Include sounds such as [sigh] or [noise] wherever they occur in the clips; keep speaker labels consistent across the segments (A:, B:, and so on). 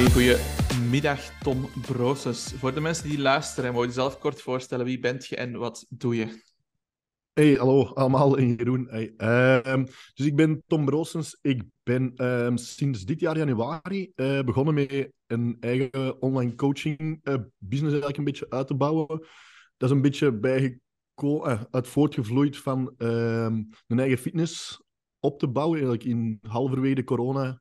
A: Goedemiddag Tom Broses. Voor de mensen die luisteren, moet je jezelf kort voorstellen. Wie bent je en wat doe je?
B: Hey, hallo allemaal en Jeroen. Ehm, dus ik ben Tom Broosens. Ik ben ehm, sinds dit jaar januari uh, begonnen met een eigen online coaching uh, business eigenlijk een beetje uit te bouwen. Dat is een beetje uh, uit voortgevloeid van ehm, een eigen fitness op te bouwen. Eigenlijk in halverwege corona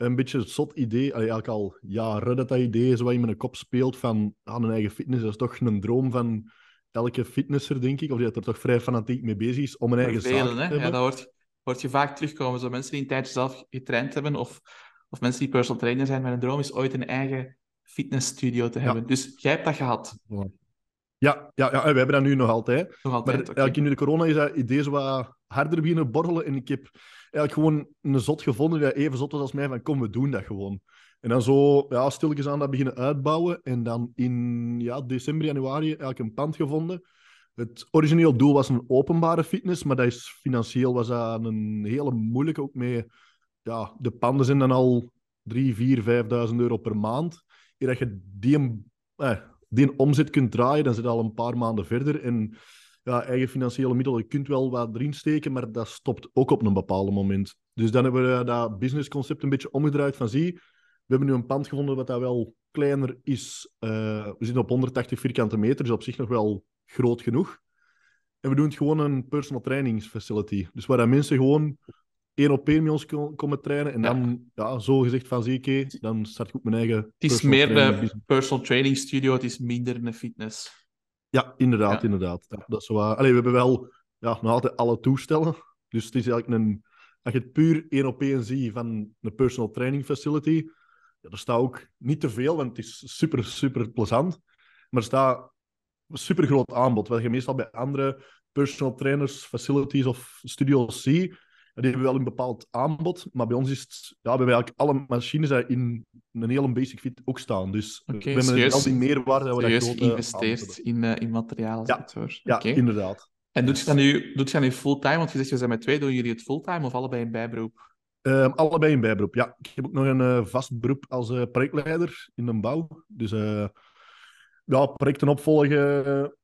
B: een beetje het zot idee, eigenlijk al jaren dat dat idee zo in mijn kop speelt van aan een eigen fitness. Dat is toch een droom van elke fitnesser, denk ik, of die er toch vrij fanatiek mee bezig is, om een eigen
A: Velen,
B: zaak te
A: hè?
B: hebben.
A: Ja, dat hoort, hoort je vaak terugkomen. Zo mensen die een tijdje zelf getraind hebben, of, of mensen die personal trainer zijn, maar een droom is ooit een eigen fitnessstudio te hebben. Dus jij hebt dat gehad.
B: Ja, ja, ja, we hebben dat nu nog altijd.
A: Nog altijd,
B: Maar
A: oké.
B: eigenlijk in de corona is dat idee zo wat harder beginnen borrelen. En ik heb eigenlijk gewoon een zot gevonden die even zot was als mij. Van kom, we doen dat gewoon. En dan zo ja, stilletjes aan dat beginnen uitbouwen. En dan in ja, december, januari eigenlijk een pand gevonden. Het origineel doel was een openbare fitness, maar dat is financieel was dat een hele moeilijke. Ook mee, ja, de panden zijn dan al 3, 4, 5.000 euro per maand. Eer dat je die, eh, die omzet kunt draaien, dan zit al een paar maanden verder. En ja, eigen financiële middelen, je kunt wel wat erin steken, maar dat stopt ook op een bepaald moment. Dus dan hebben we dat businessconcept een beetje omgedraaid van zie, we hebben nu een pand gevonden wat dat wel kleiner is. Uh, we zitten op 180 vierkante meter, dus op zich nog wel groot genoeg. En we doen het gewoon een personal trainingsfacility. Dus waar mensen gewoon één op één met ons komen trainen. En dan, ja, zo gezegd van zie ik, dan start ik ook mijn eigen.
A: Het is meer een personal training studio, het is minder een fitness.
B: Ja, inderdaad, ja. inderdaad. Ja, dat is allee, we hebben wel ja, nog altijd alle toestellen. Dus het is eigenlijk een... Als je het puur één op één ziet van een personal training facility, ja, er staat ook niet te veel, want het is super, super plezant. Maar er staat een super groot aanbod. Wat je meestal bij andere personal trainers, facilities of studio's ziet. Die hebben wel een bepaald aanbod, maar bij ons is het, ja, we hebben eigenlijk alle machines in een hele basic fit ook staan. Dus
A: okay,
B: we hebben
A: serieus,
B: al die meerwaarde. Dat we dat
A: geïnvesteerd in, uh, in materiaal.
B: Ja, ja
A: okay.
B: inderdaad.
A: En doet je dat nu, doet je dat nu fulltime? Want je zegt, we zijn met twee, doen jullie het fulltime of allebei in bijberoep?
B: Um, allebei in bijberoep, ja. Ik heb ook nog een uh, vast beroep als uh, projectleider in de bouw. Dus ja, projecten opvolgen,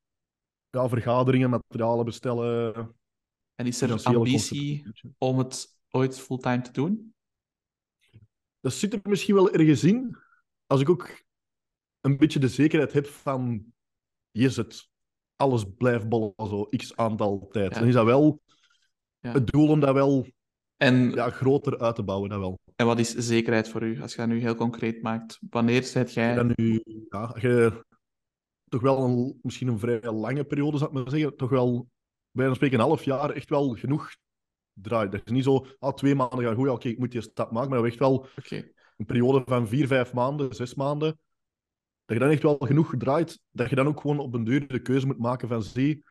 B: ja, vergaderingen, materialen bestellen.
A: En is er ambitie om het ooit fulltime te doen?
B: Dat zit er misschien wel ergens in. Als ik ook een beetje de zekerheid heb van... Yes, het, alles blijft bollen zo x aantal tijd. Ja. Dan is dat wel ja. het doel om dat wel
A: en,
B: ja, groter uit te bouwen. Dat wel.
A: En wat is zekerheid voor u? Als je dat nu heel concreet maakt. Wanneer zet jij...
B: Dan nu, ja, je toch wel een, misschien een vrij lange periode, zou ik maar zeggen, toch wel bij een spreken een half jaar echt wel genoeg draait. Dat is niet zo, ah, twee maanden gaan goed, oké, okay, ik moet die stap maken, maar echt wel
A: okay.
B: een periode van vier, vijf maanden, zes maanden, dat je dan echt wel genoeg draait, dat je dan ook gewoon op een duur de keuze moet maken van, zie,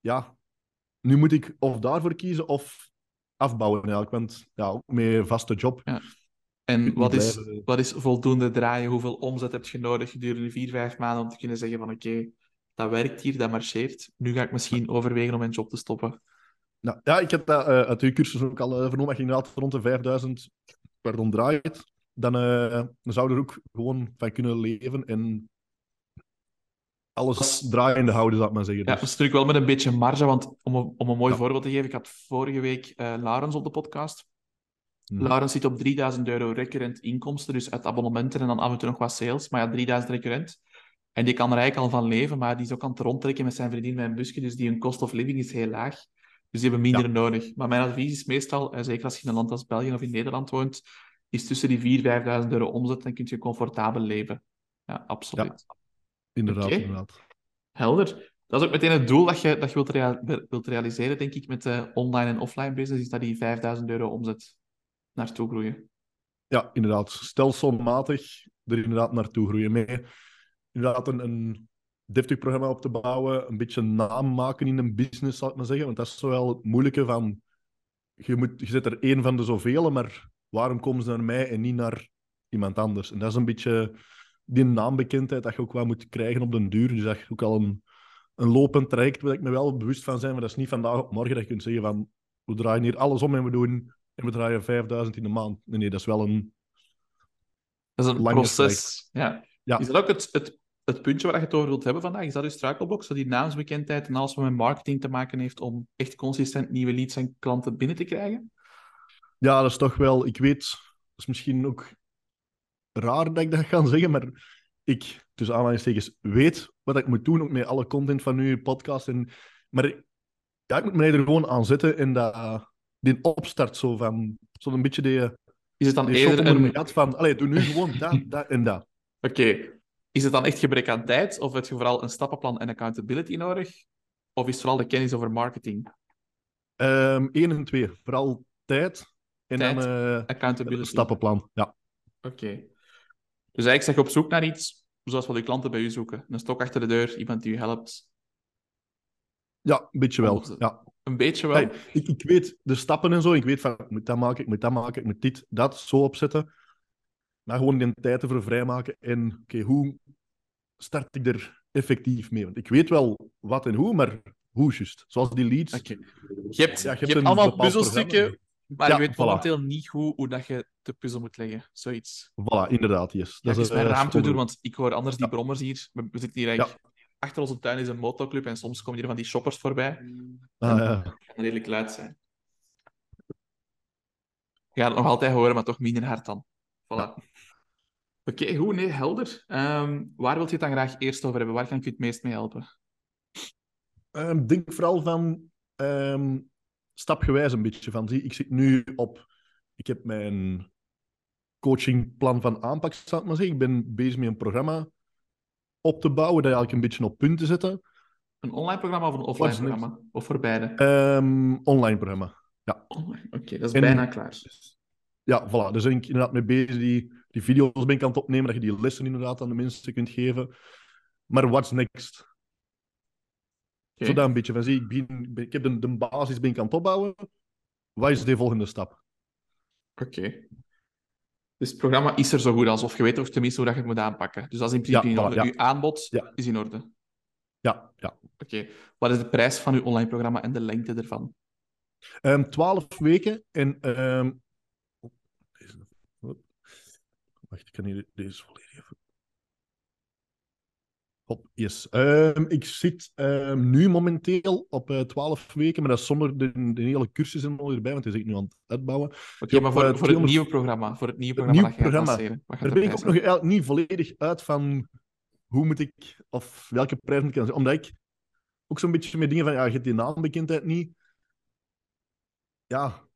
B: ja, nu moet ik of daarvoor kiezen of afbouwen eigenlijk, want ja, ook met vaste job.
A: Ja. En wat is, wat is voldoende draaien? Hoeveel omzet heb je nodig gedurende vier, vijf maanden om te kunnen zeggen van, oké, okay, dat werkt hier, dat marcheert. Nu ga ik misschien overwegen om mijn job te stoppen.
B: Nou, ja, ik heb dat uh, uit uw cursus ook al uh, vernomen. Als je inderdaad rond de 5000 pardon, draait, dan, uh, dan zou je er ook gewoon van kunnen leven en alles draaiende houden, zou ik maar zeggen.
A: Ja,
B: Dus.
A: dat is natuurlijk wel met een beetje marge, want om een, om een mooi ja. voorbeeld te geven, ik had vorige week Laurens op de podcast. Hmm. Laurens zit op 3000 euro recurrent inkomsten, dus uit abonnementen en dan af en toe nog wat sales, maar ja, 3000 recurrent. En die kan er eigenlijk al van leven, maar die is ook aan het rondtrekken met zijn vriendin bij een busje, dus die hun cost of living is heel laag. Dus die hebben minder ja. nodig. Maar mijn advies is meestal, zeker als je in een land als België of in Nederland woont, is tussen die 4.000, 5.000 euro omzet, dan kun je comfortabel leven. Ja, absoluut.
B: Ja, inderdaad, okay. inderdaad.
A: Helder. Dat is ook meteen het doel dat je, dat je wilt, rea wilt realiseren, denk ik, met de online en offline business, is dat die 5.000 euro omzet naartoe groeien.
B: Ja, inderdaad. Stelselmatig er inderdaad naartoe groeien. Mee inderdaad een, een deftig programma op te bouwen, een beetje naam maken in een business, zal ik maar zeggen. Want dat is zo wel het moeilijke van... Je, moet, je zet er één van de zoveel, maar waarom komen ze naar mij en niet naar iemand anders? En dat is een beetje die naambekendheid dat je ook wel moet krijgen op den duur. Dus dat je ook al een, een lopend traject, waar ik me wel bewust van zijn, maar dat is niet vandaag op morgen dat je kunt zeggen van we draaien hier alles om en we doen en we draaien 5000 in de maand. Nee, nee, dat is wel een...
A: Dat is een proces. Ja.
B: Ja.
A: Is dat ook het, het, het puntje waar je het over wilt hebben vandaag? Is dat je struikelblok? Zo die naamsbekendheid en alles wat met marketing te maken heeft om echt consistent nieuwe leads en klanten binnen te krijgen?
B: Ja, dat is toch wel... Ik weet, dat is misschien ook raar dat ik dat ga zeggen, maar ik, tussen aanhalingstekens, weet wat ik moet doen, ook met alle content van uw podcast. En, maar ja, ik moet mij er gewoon aan zetten en dat, die opstart zo van... Zo'n beetje die,
A: Is het dan
B: die
A: eerder een...
B: gat van... Allee, doe nu gewoon dat, dat en dat. [laughs]
A: Oké. Is het dan echt gebrek aan tijd? Of heb je vooral een stappenplan en accountability nodig? Of is het vooral de kennis over marketing?
B: Ehm Eén en twee. Vooral tijd en
A: Tijd,
B: dan eh,
A: Accountability.
B: een stappenplan. Ja.
A: Oké. Dus eigenlijk zeg je op zoek naar iets zoals wat je klanten bij u zoeken. Een stok achter de deur, iemand die u helpt.
B: ja, een beetje wel. Ja.
A: Een beetje wel.
B: Hey, ik, ik weet de stappen en zo. Ik weet van, ik moet dat maken, ik moet dat maken, ik moet dit, dat zo opzetten. Maar gewoon die tijd ervoor vrijmaken. En oké, hoe start ik er effectief mee? Want ik weet wel wat en hoe, maar hoe juist? Zoals die leads.
A: Oké. Je hebt,
B: Ja, je
A: je
B: hebt
A: allemaal puzzelstukken, maar
B: Ja,
A: je weet
B: voilà.
A: momenteel niet goed hoe dat je de puzzel moet leggen. Zoiets.
B: Voilà, inderdaad, yes.
A: Dat is
B: eh,
A: mijn raam te doen, want ik hoor anders die
B: Ja.
A: brommers hier. We we zitten hier eigenlijk... Achter onze tuin is een motoclub en soms komen hier van die shoppers voorbij.
B: Ah, ja.
A: kan redelijk luid zijn. Je gaat het nog altijd horen, maar toch minder hard dan. Voilà. Oké, goed, nee, helder. Ehm, waar wilt je het dan graag eerst over hebben? Waar kan ik je het meest mee helpen?
B: Ehm, Ik denk vooral van ehm, stapgewijs een beetje van. Zie, ik zit nu op. Ik heb mijn coachingplan van aanpak, zal ik maar zeggen. Ik ben bezig met een programma op te bouwen, dat eigenlijk een beetje op punt te zetten.
A: Een online programma of een offline programma? Of voor beide?
B: Ehm, online programma.
A: Online. Oké, dat is
B: En-
A: bijna klaar.
B: Ja, voilà. Daar ben ik inderdaad mee bezig. Die, die video's ben ik aan het opnemen, dat je die lessen inderdaad aan de mensen kunt geven. Maar what's next?
A: Oké.
B: Zo dat een beetje van, zie, ik, begin, ik heb de, de basis ben ik aan het opbouwen. Wat is de volgende stap?
A: Oké. Dus het programma is er zo goed als, of je weet of tenminste hoe dat je het moet aanpakken. Dus dat is in principe
B: Ja,
A: in orde.
B: ja.
A: Uw aanbod
B: Ja.
A: is in orde.
B: Ja, ja.
A: Oké. Wat is de prijs van uw online programma en de lengte ervan?
B: Ehm 12 weken en. ehm oh, deze, hop. Wacht, ik kan hier deze volledig even. Hop, yes. Ehm, ik zit ehm, nu momenteel op eh 12 weken, maar dat is zonder de, de hele cursus en al erbij, want die zit ik nu aan het uitbouwen.
A: Oké, maar voor,
B: eh,
A: voor het
B: 200
A: nieuwe programma, voor het nieuwe
B: Het
A: programma
B: nieuwe
A: dat je gaat
B: programma. Daar ben ik ook nog eigenlijk niet volledig uit van hoe moet ik, of welke prijs moet ik aan. Omdat ik ook zo'n beetje met dingen van, ja, je hebt die naambekendheid niet. Ja,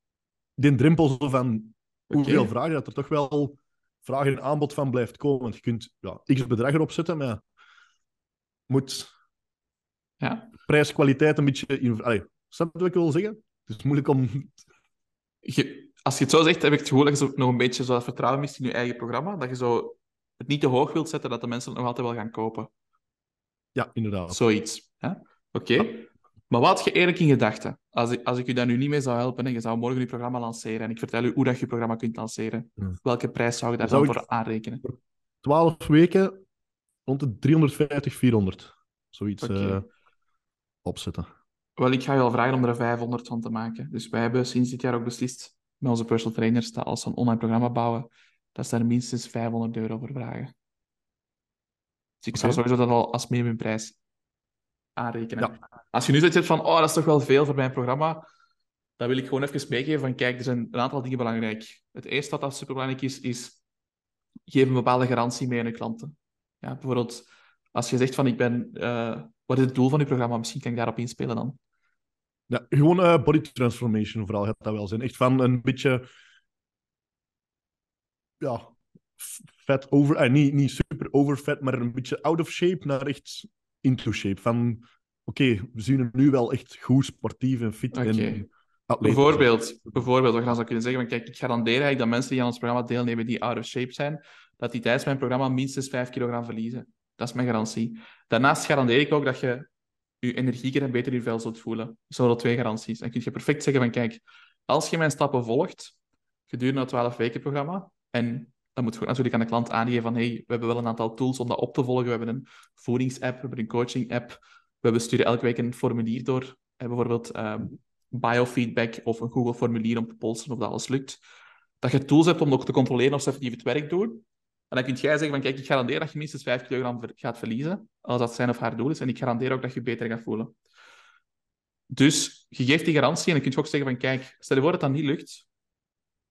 B: die drempel zo van hoeveel vragen, dat er toch wel vraag en aanbod van blijft komen. Want je kunt ja, x bedrag erop zetten, maar moet
A: Ja.
B: prijs-kwaliteit een beetje... In... Allee, snap je wat ik wil zeggen? Het is moeilijk om...
A: Je- als je het zo zegt, heb ik het gevoel dat je nog een beetje zo vertrouwen mist in je eigen programma. Dat je zo het niet te hoog wilt zetten, dat de mensen het nog altijd wel gaan kopen.
B: Ja, inderdaad.
A: Zoiets. Oké. Maar wat had je eerlijk in gedachten? Als ik, als ik u daar nu niet mee zou helpen en je zou morgen je programma lanceren en ik vertel u hoe dat je programma kunt lanceren,
B: Hmm.
A: welke prijs zou je daar
B: Zou
A: dan voor aanrekenen?
B: 12 weken, rond de 350, 400. Zoiets eh, opzetten.
A: Wel, ik ga je al vragen om er 500 van te maken. Dus wij hebben sinds dit jaar ook beslist met onze personal trainers dat als ze een online programma bouwen, dat ze daar minstens 500 euro voor vragen. Dus ik zou sowieso dat al als minimumprijs aanrekenen. Als je nu zoiets hebt van, oh, dat is toch wel veel voor mijn programma, dan wil ik gewoon even meegeven van, kijk, er zijn een aantal dingen belangrijk. Het eerste wat dat superbelangrijk is, is geef een bepaalde garantie mee aan je klanten. Ja, bijvoorbeeld, als je zegt van, ik ben, eh, wat is het doel van je programma? Misschien kan ik daarop inspelen dan.
B: Ja, gewoon eh, body transformation vooral gaat dat wel zijn. Echt van een beetje... Ja, vet over... eh, niet, niet super overvet, maar een beetje out of shape naar echt into shape. Van, oké, we zien er nu wel echt goed sportief en fit en.
A: Bijvoorbeeld, bijvoorbeeld, wat je dan zou kunnen zeggen, van, kijk, ik garandeer eigenlijk dat mensen die aan ons programma deelnemen, die out of shape zijn, dat die tijdens mijn programma minstens 5 kilogram verliezen. Dat is mijn garantie. Daarnaast garandeer ik ook dat je je energieker en beter in je vel zult voelen. Zo wel twee garanties. Dan kun je perfect zeggen van, kijk, als je mijn stappen volgt, gedurende het 12 weken programma, en dan moet je natuurlijk aan de klant aangeven van, hey, we hebben wel een aantal tools om dat op te volgen. We hebben een voedingsapp, we hebben een coaching-app, we sturen elke week een formulier door. En bijvoorbeeld ehm, biofeedback of een Google-formulier om te polsen of dat alles lukt. Dat je tools hebt om ook te controleren of ze effectief het werk doen. dan kun jij zeggen van, kijk, ik garandeer dat je minstens 5 kilogram gaat verliezen, als dat zijn of haar doel is, en ik garandeer ook dat je je beter gaat voelen. Dus je geeft die garantie en dan kun je ook zeggen van, kijk, stel je voor dat dat niet lukt,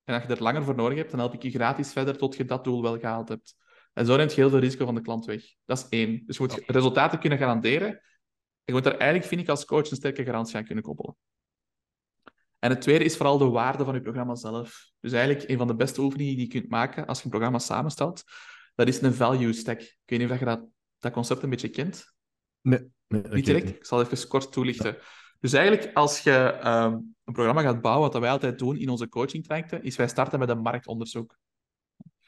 A: en dat je er langer voor nodig hebt, dan help ik je gratis verder tot je dat doel wel gehaald hebt. En zo neemt je heel veel risico van de klant weg. Dat is één. Dus je moet resultaten kunnen garanderen. je moet daar eigenlijk, vind ik, als coach een sterke garantie aan kunnen koppelen. En het tweede is vooral de waarde van je programma zelf. Dus eigenlijk een van de beste oefeningen die je kunt maken als je een programma samenstelt, dat is een value stack. Ik weet niet of je dat, dat concept een beetje kent.
B: Nee. nee
A: niet direct? Ik zal even kort toelichten. Dus eigenlijk, als je ehm, een programma gaat bouwen, wat wij altijd doen in onze coaching trajecten, is wij starten met een marktonderzoek.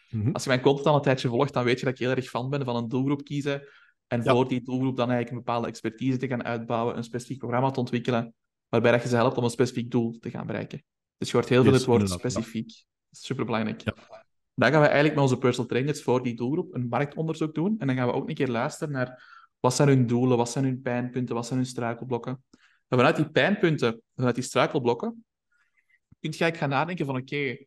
A: Mhm. Als je mijn content al een tijdje volgt, dan weet je dat ik heel erg fan ben van een doelgroep kiezen. En voor die doelgroep dan eigenlijk een bepaalde expertise te gaan uitbouwen, een specifiek programma te ontwikkelen, waarbij dat je ze helpt om een specifiek doel te gaan bereiken. Dus je hoort heel veel het woord specifiek. Dat is superbelangrijk. Ja. Dan gaan we eigenlijk met onze personal trainers voor die doelgroep een marktonderzoek doen. En dan gaan we ook een keer luisteren naar wat zijn hun doelen, wat zijn hun pijnpunten, wat zijn hun struikelblokken. En vanuit die pijnpunten, vanuit die struikelblokken, kun je gaan nadenken van oké,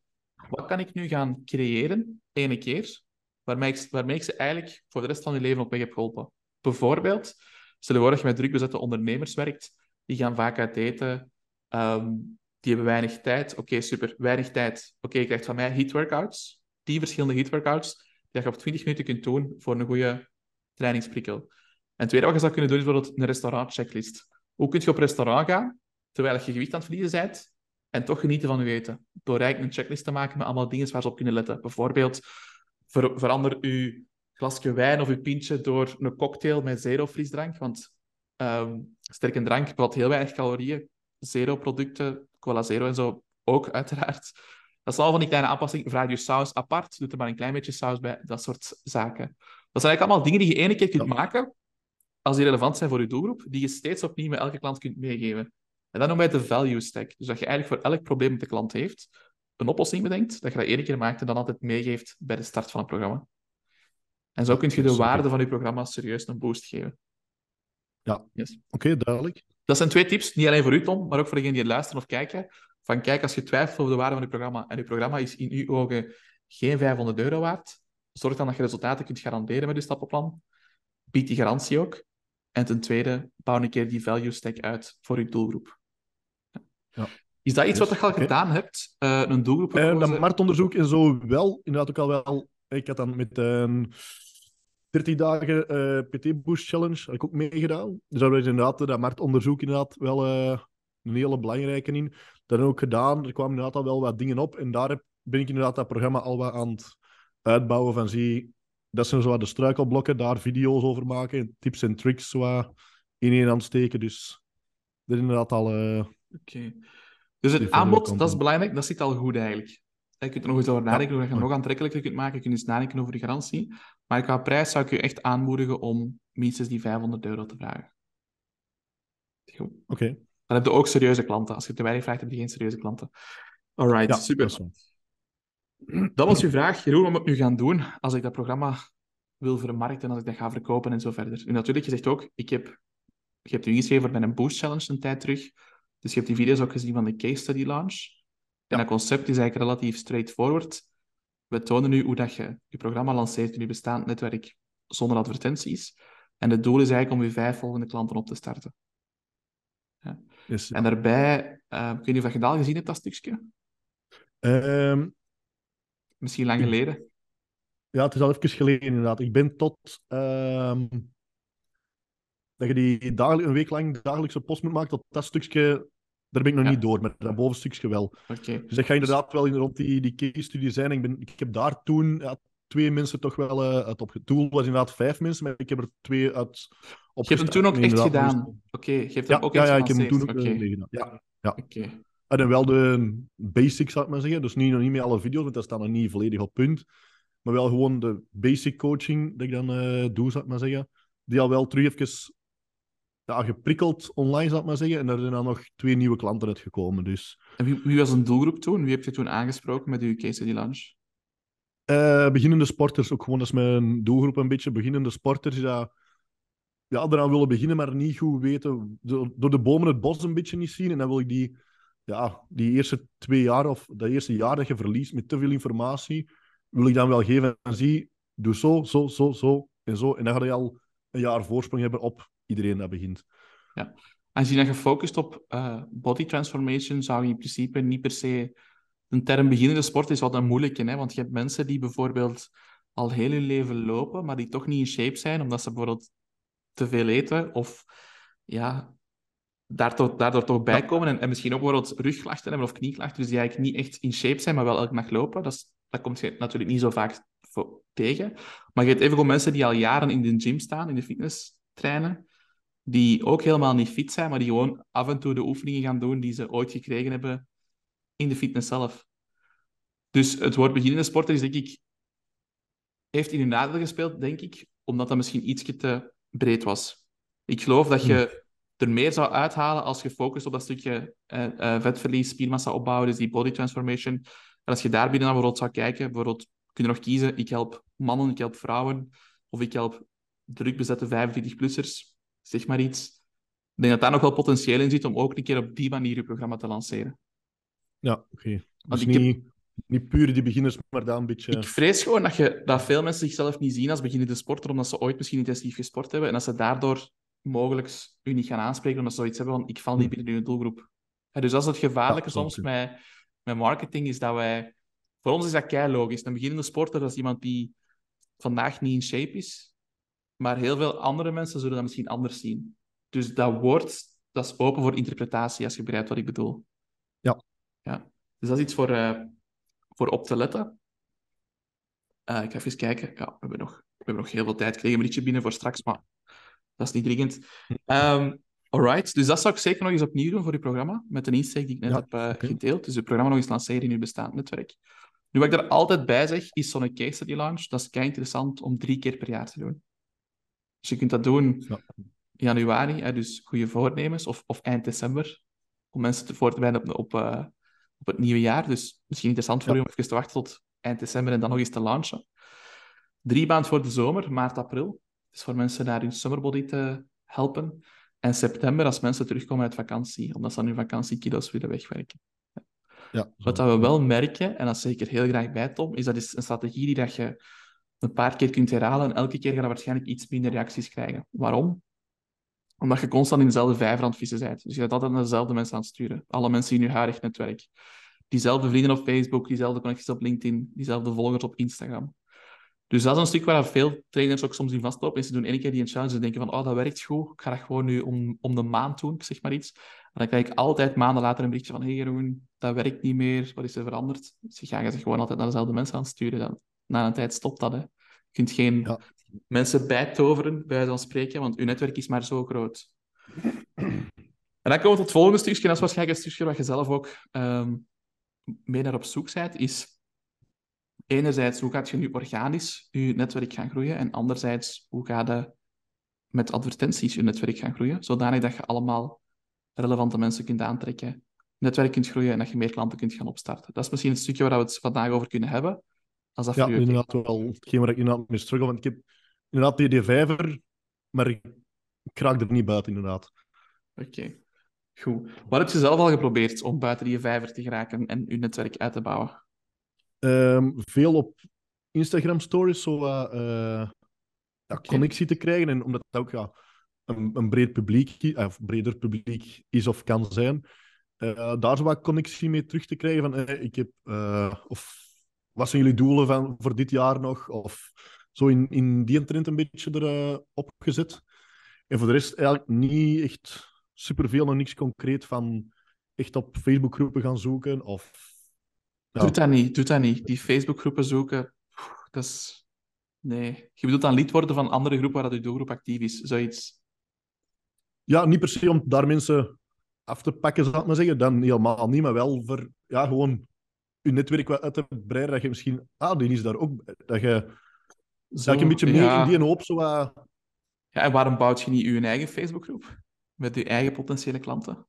A: wat kan ik nu gaan creëren, ene keer, waarmee ik, waarmee ik ze eigenlijk voor de rest van hun leven op weg heb geholpen. Bijvoorbeeld, stel je voor dat je met druk bezette ondernemers werkt, die gaan vaak uit eten, ehm, die hebben weinig tijd. Oké, super, weinig tijd. Oké, je krijgt van mij heat workouts, 10 verschillende heat workouts, die je op 20 minuten kunt doen voor een goede trainingsprikkel. En tweede wat je zou kunnen doen, is bijvoorbeeld een restaurant checklist. Hoe kun je op restaurant gaan, terwijl je gewicht aan het verliezen bent, en toch genieten van je eten? Door eigenlijk een checklist te maken met allemaal dingen waar ze op kunnen letten. Bijvoorbeeld, verander je glasje wijn of je pintje door een cocktail met zero frisdrank, want um, sterke drank bevat heel weinig calorieën. Zero producten, cola zero en zo ook, uiteraard. Dat is al van die kleine aanpassingen. Vraag je saus apart, doe er maar een klein beetje saus bij, dat soort zaken. Dat zijn eigenlijk allemaal dingen die je ene keer kunt maken, als die relevant zijn voor je doelgroep, die je steeds opnieuw met elke klant kunt meegeven. En dat noemen wij de value stack. Dus dat je eigenlijk voor elk probleem dat de klant heeft, een oplossing bedenkt, dat je dat één keer maakt en dan altijd meegeeft bij de start van het programma. En zo kun je de waarde van je programma serieus een boost geven.
B: Ja, yes. oké, duidelijk.
A: Dat zijn twee tips, niet alleen voor u, Tom, maar ook voor degenen die luisteren of kijken. Van kijk, als je twijfelt over de waarde van je programma en je programma is in uw ogen geen 500 euro waard, zorg dan dat je resultaten kunt garanderen met je stappenplan. Bied die garantie ook. En ten tweede, bouw een keer die value stack uit voor je doelgroep. Ja. Is dat iets wat je al gedaan hebt? Uh, een doelgroep?
B: Uh, dat marktonderzoek en zo wel. Inderdaad ook al wel. Ik had dan met een 30 dagen eh, PT Boost Challenge had ik ook meegedaan. Dus daar was inderdaad dat marktonderzoek inderdaad wel een hele belangrijke in. Dat ook gedaan. Er kwamen inderdaad al wel wat dingen op. En daar heb, ben ik inderdaad dat programma al wat aan het uitbouwen van zie dat zijn zo de struikelblokken, daar video's over maken, tips en tricks zo in één aan steken. Dus dat is inderdaad al... Uh,
A: Oké. Dus het aanbod, dat is belangrijk, dat zit al goed eigenlijk. Je kunt er nog eens over nadenken, hoe je het nog aantrekkelijker kunt maken. Je kunt eens nadenken over de garantie. Maar qua prijs zou ik je echt aanmoedigen om minstens die 500 euro te vragen.
B: Oké. Okay.
A: Dan heb je ook serieuze klanten. Als je te weinig vraagt, heb je geen serieuze klanten. Alright, ja, super. Dat was uw vraag, Jeroen, wat moet ik nu gaan doen als ik dat programma wil vermarkten, als ik dat ga verkopen en zo verder. En natuurlijk, je zegt ook, ik heb, je hebt u ingeschreven voor een Boost Challenge een tijd terug. Dus je hebt die video's ook gezien van de case study launch. En dat concept is eigenlijk relatief straightforward. We tonen nu hoe dat je je programma lanceert in je bestaand netwerk zonder advertenties. En het doel is eigenlijk om je vijf volgende klanten op te starten. Ja. En daarbij, uh, ik weet niet of je dat al gezien hebt, dat stukje.
B: Um,
A: Misschien lang geleden?
B: Ja, het is al even geleden inderdaad. Ik ben tot... Uh, dat je die dagelijk, een week lang dagelijkse post moet maken, tot dat stukje... Daar ben ik nog niet door, maar dat bovenstukje wel.
A: Okay.
B: Dus dat gaat inderdaad wel in, rond die, die case-studie zijn. Ik, ben, ik heb daar toen ja, twee mensen toch wel uh, uit op... Het doel was inderdaad vijf mensen, maar ik heb er twee uit
A: op. Je hebt hem toen ook echt gedaan? Oké, okay. je hebt hem ook
B: ja, Ja, ik heb hem toen ook okay. gedaan. Ja, ja.
A: Oké.
B: En dan wel de basics, zou ik maar zeggen. Dus niet, nog niet meer alle video's, want dat staat nog niet volledig op punt. Maar wel gewoon de basic coaching dat ik dan uh, doe, zou ik maar zeggen. Die al wel terug even ja, geprikkeld online, zou ik maar zeggen. En er zijn dan nog twee nieuwe klanten uitgekomen. Dus.
A: En wie, wie was een doelgroep toen? Wie heb je toen aangesproken met uw case study launch?
B: Uh, beginnende sporters, ook gewoon als mijn doelgroep een beetje. Beginnende sporters die ja, eraan willen beginnen, maar niet goed weten. Door de bomen het bos een beetje niet zien. En dan wil ik die ja, die eerste twee jaar of dat eerste jaar dat je verliest met te veel informatie, wil ik dan wel geven en zie, doe zo, zo, zo, zo en zo. En dan ga je al een jaar voorsprong hebben op iedereen dat begint.
A: Ja. Als je dan gefocust op uh, body transformation, zou je in principe niet per se... Een term beginnende sport is wat een moeilijke, hè? want je hebt mensen die bijvoorbeeld al heel hun leven lopen, maar die toch niet in shape zijn, omdat ze bijvoorbeeld te veel eten of ja, daardoor, daardoor toch bijkomen en, en misschien ook bijvoorbeeld rugklachten hebben of knieklachten, dus die eigenlijk niet echt in shape zijn, maar wel elke dag lopen. Dat, is, dat komt je natuurlijk niet zo vaak tegen. Maar je hebt evengoed mensen die al jaren in de gym staan, in de fitness trainen, die ook helemaal niet fit zijn, maar die gewoon af en toe de oefeningen gaan doen die ze ooit gekregen hebben in de fitness zelf. Dus het woord beginnende sporter is denk ik heeft in hun nadeel gespeeld, denk ik, omdat dat misschien iets te breed was. Ik geloof dat je hmm. Er meer zou uithalen als je focust op dat stukje uh, uh, vetverlies, spiermassa opbouwen, dus die body transformation. En als je daar binnen naar bijvoorbeeld zou kijken, bijvoorbeeld kun je nog kiezen, ik help mannen, ik help vrouwen, of ik help druk bezette 45-plussers, zeg maar iets. Ik denk dat daar nog wel potentieel in zit om ook een keer op die manier je programma te lanceren.
B: Ja, oké. Okay. Dus niet, niet puur die beginners, maar daar een beetje...
A: Ik vrees gewoon dat, je, dat veel mensen zichzelf niet zien als beginnende sporter, omdat ze ooit misschien intensief gesport hebben en dat ze daardoor mogelijk u niet gaan aanspreken omdat ze zoiets hebben van ik val niet hm. binnen uw doelgroep. dus dat is het gevaarlijke soms met, met marketing, is dat wij... Voor ons is dat kei logisch. Een beginnende sporter, dat is iemand die vandaag niet in shape is, maar heel veel andere mensen zullen dat misschien anders zien. Dus dat woord, dat is open voor interpretatie, als je begrijpt wat ik bedoel.
B: Ja.
A: ja. Dus dat is iets voor, uh, voor op te letten. Uh, ik ga even kijken. Ja, we hebben nog, we hebben nog heel veel tijd. Ik kreeg een berichtje binnen voor straks, maar dat is niet dringend. Um, alright, dus dat zou ik zeker nog eens opnieuw doen voor uw programma, met een insteek die ik net heb uh, gedeeld. Dus het programma nog eens lanceren in uw bestaand netwerk. Nu, wat ik daar altijd bij zeg, is zo'n case study launch. Dat is kei interessant om drie keer per jaar te doen. Dus je kunt dat doen ja. januari, hè, dus goede voornemens, of, of eind december, om mensen te voor te bereiden op, op, uh, op het nieuwe jaar. Dus misschien interessant voor ja. u om even te wachten tot eind december en dan nog eens te launchen. Drie maanden voor de zomer, maart, april. Voor mensen naar hun summerbody te helpen. En september als mensen terugkomen uit vakantie, omdat ze aan hun vakantiekilo's willen wegwerken.
B: Ja,
A: Wat dat we wel merken, en dat zeker heel graag bij Tom, is dat is een strategie die dat je een paar keer kunt herhalen en elke keer ga je waarschijnlijk iets minder reacties krijgen. Waarom? Omdat je constant in dezelfde vijver aan het vissen bent. Dus je bent altijd naar dezelfde mensen aan het sturen. Alle mensen in je huidig netwerk. Diezelfde vrienden op Facebook, diezelfde connecties op LinkedIn, diezelfde volgers op Instagram. Dus dat is een stuk waar veel trainers ook soms in vastlopen. Ze doen één keer die een challenge en denken van, oh, dat werkt goed. Ik ga dat gewoon nu om, om de maand doen, zeg maar iets. En dan krijg ik altijd maanden later een berichtje van, hey Jeroen, dat werkt niet meer. Wat is er veranderd? Dus je gaat zich gewoon altijd naar dezelfde mensen aan sturen. Dan, na een tijd stopt dat, hè. Je kunt geen ja. mensen bijtoveren, bij van spreken, want uw netwerk is maar zo groot. En dan komen we tot het volgende stukje. Dat is waarschijnlijk een stukje wat je zelf ook um, mee naar op zoek bent. Is enerzijds, hoe gaat je nu organisch je netwerk gaan groeien? En anderzijds, hoe ga je met advertenties je netwerk gaan groeien? Zodanig dat je allemaal relevante mensen kunt aantrekken, netwerk kunt groeien en dat je meer klanten kunt gaan opstarten. Dat is misschien het stukje waar we het vandaag over kunnen hebben. Als dat
B: ja, inderdaad wel hetgeen waar ik inderdaad mee struggle. Want ik heb inderdaad die vijver, maar ik, ik raak er niet buiten, inderdaad.
A: Oké, goed. Wat heb je zelf al geprobeerd om buiten die vijver te geraken en je netwerk uit te bouwen?
B: Um, veel op Instagram stories, zo uh, ja, okay. connectie te krijgen. En omdat het ook ja, een, een breed publiek, of breder publiek is of kan zijn, uh, daar zo wat connectie mee terug te krijgen. Van, hey, ik heb, uh, of wat zijn jullie doelen van, voor dit jaar nog? Of zo in, in die trend een beetje erop gezet. En voor de rest eigenlijk niet echt superveel, nog niks concreet van echt op Facebookgroepen gaan zoeken. Of,
A: ja. Doe dat niet, doe dat niet. Die Facebookgroepen zoeken, dat is... Nee. Je bedoelt dan lid worden van andere groepen waar dat je doelgroep actief is, zoiets?
B: Ja, niet per se om daar mensen af te pakken, zou ik maar zeggen. Dan helemaal niet, maar wel voor ja, gewoon je netwerk wat uit te breiden. Dat je misschien... Ah, die is daar ook... Dat je, zo, dat je een beetje meer ja. in die hoop zo... Uh...
A: Ja, en waarom bouwt je niet je eigen Facebookgroep? Met je eigen potentiële klanten?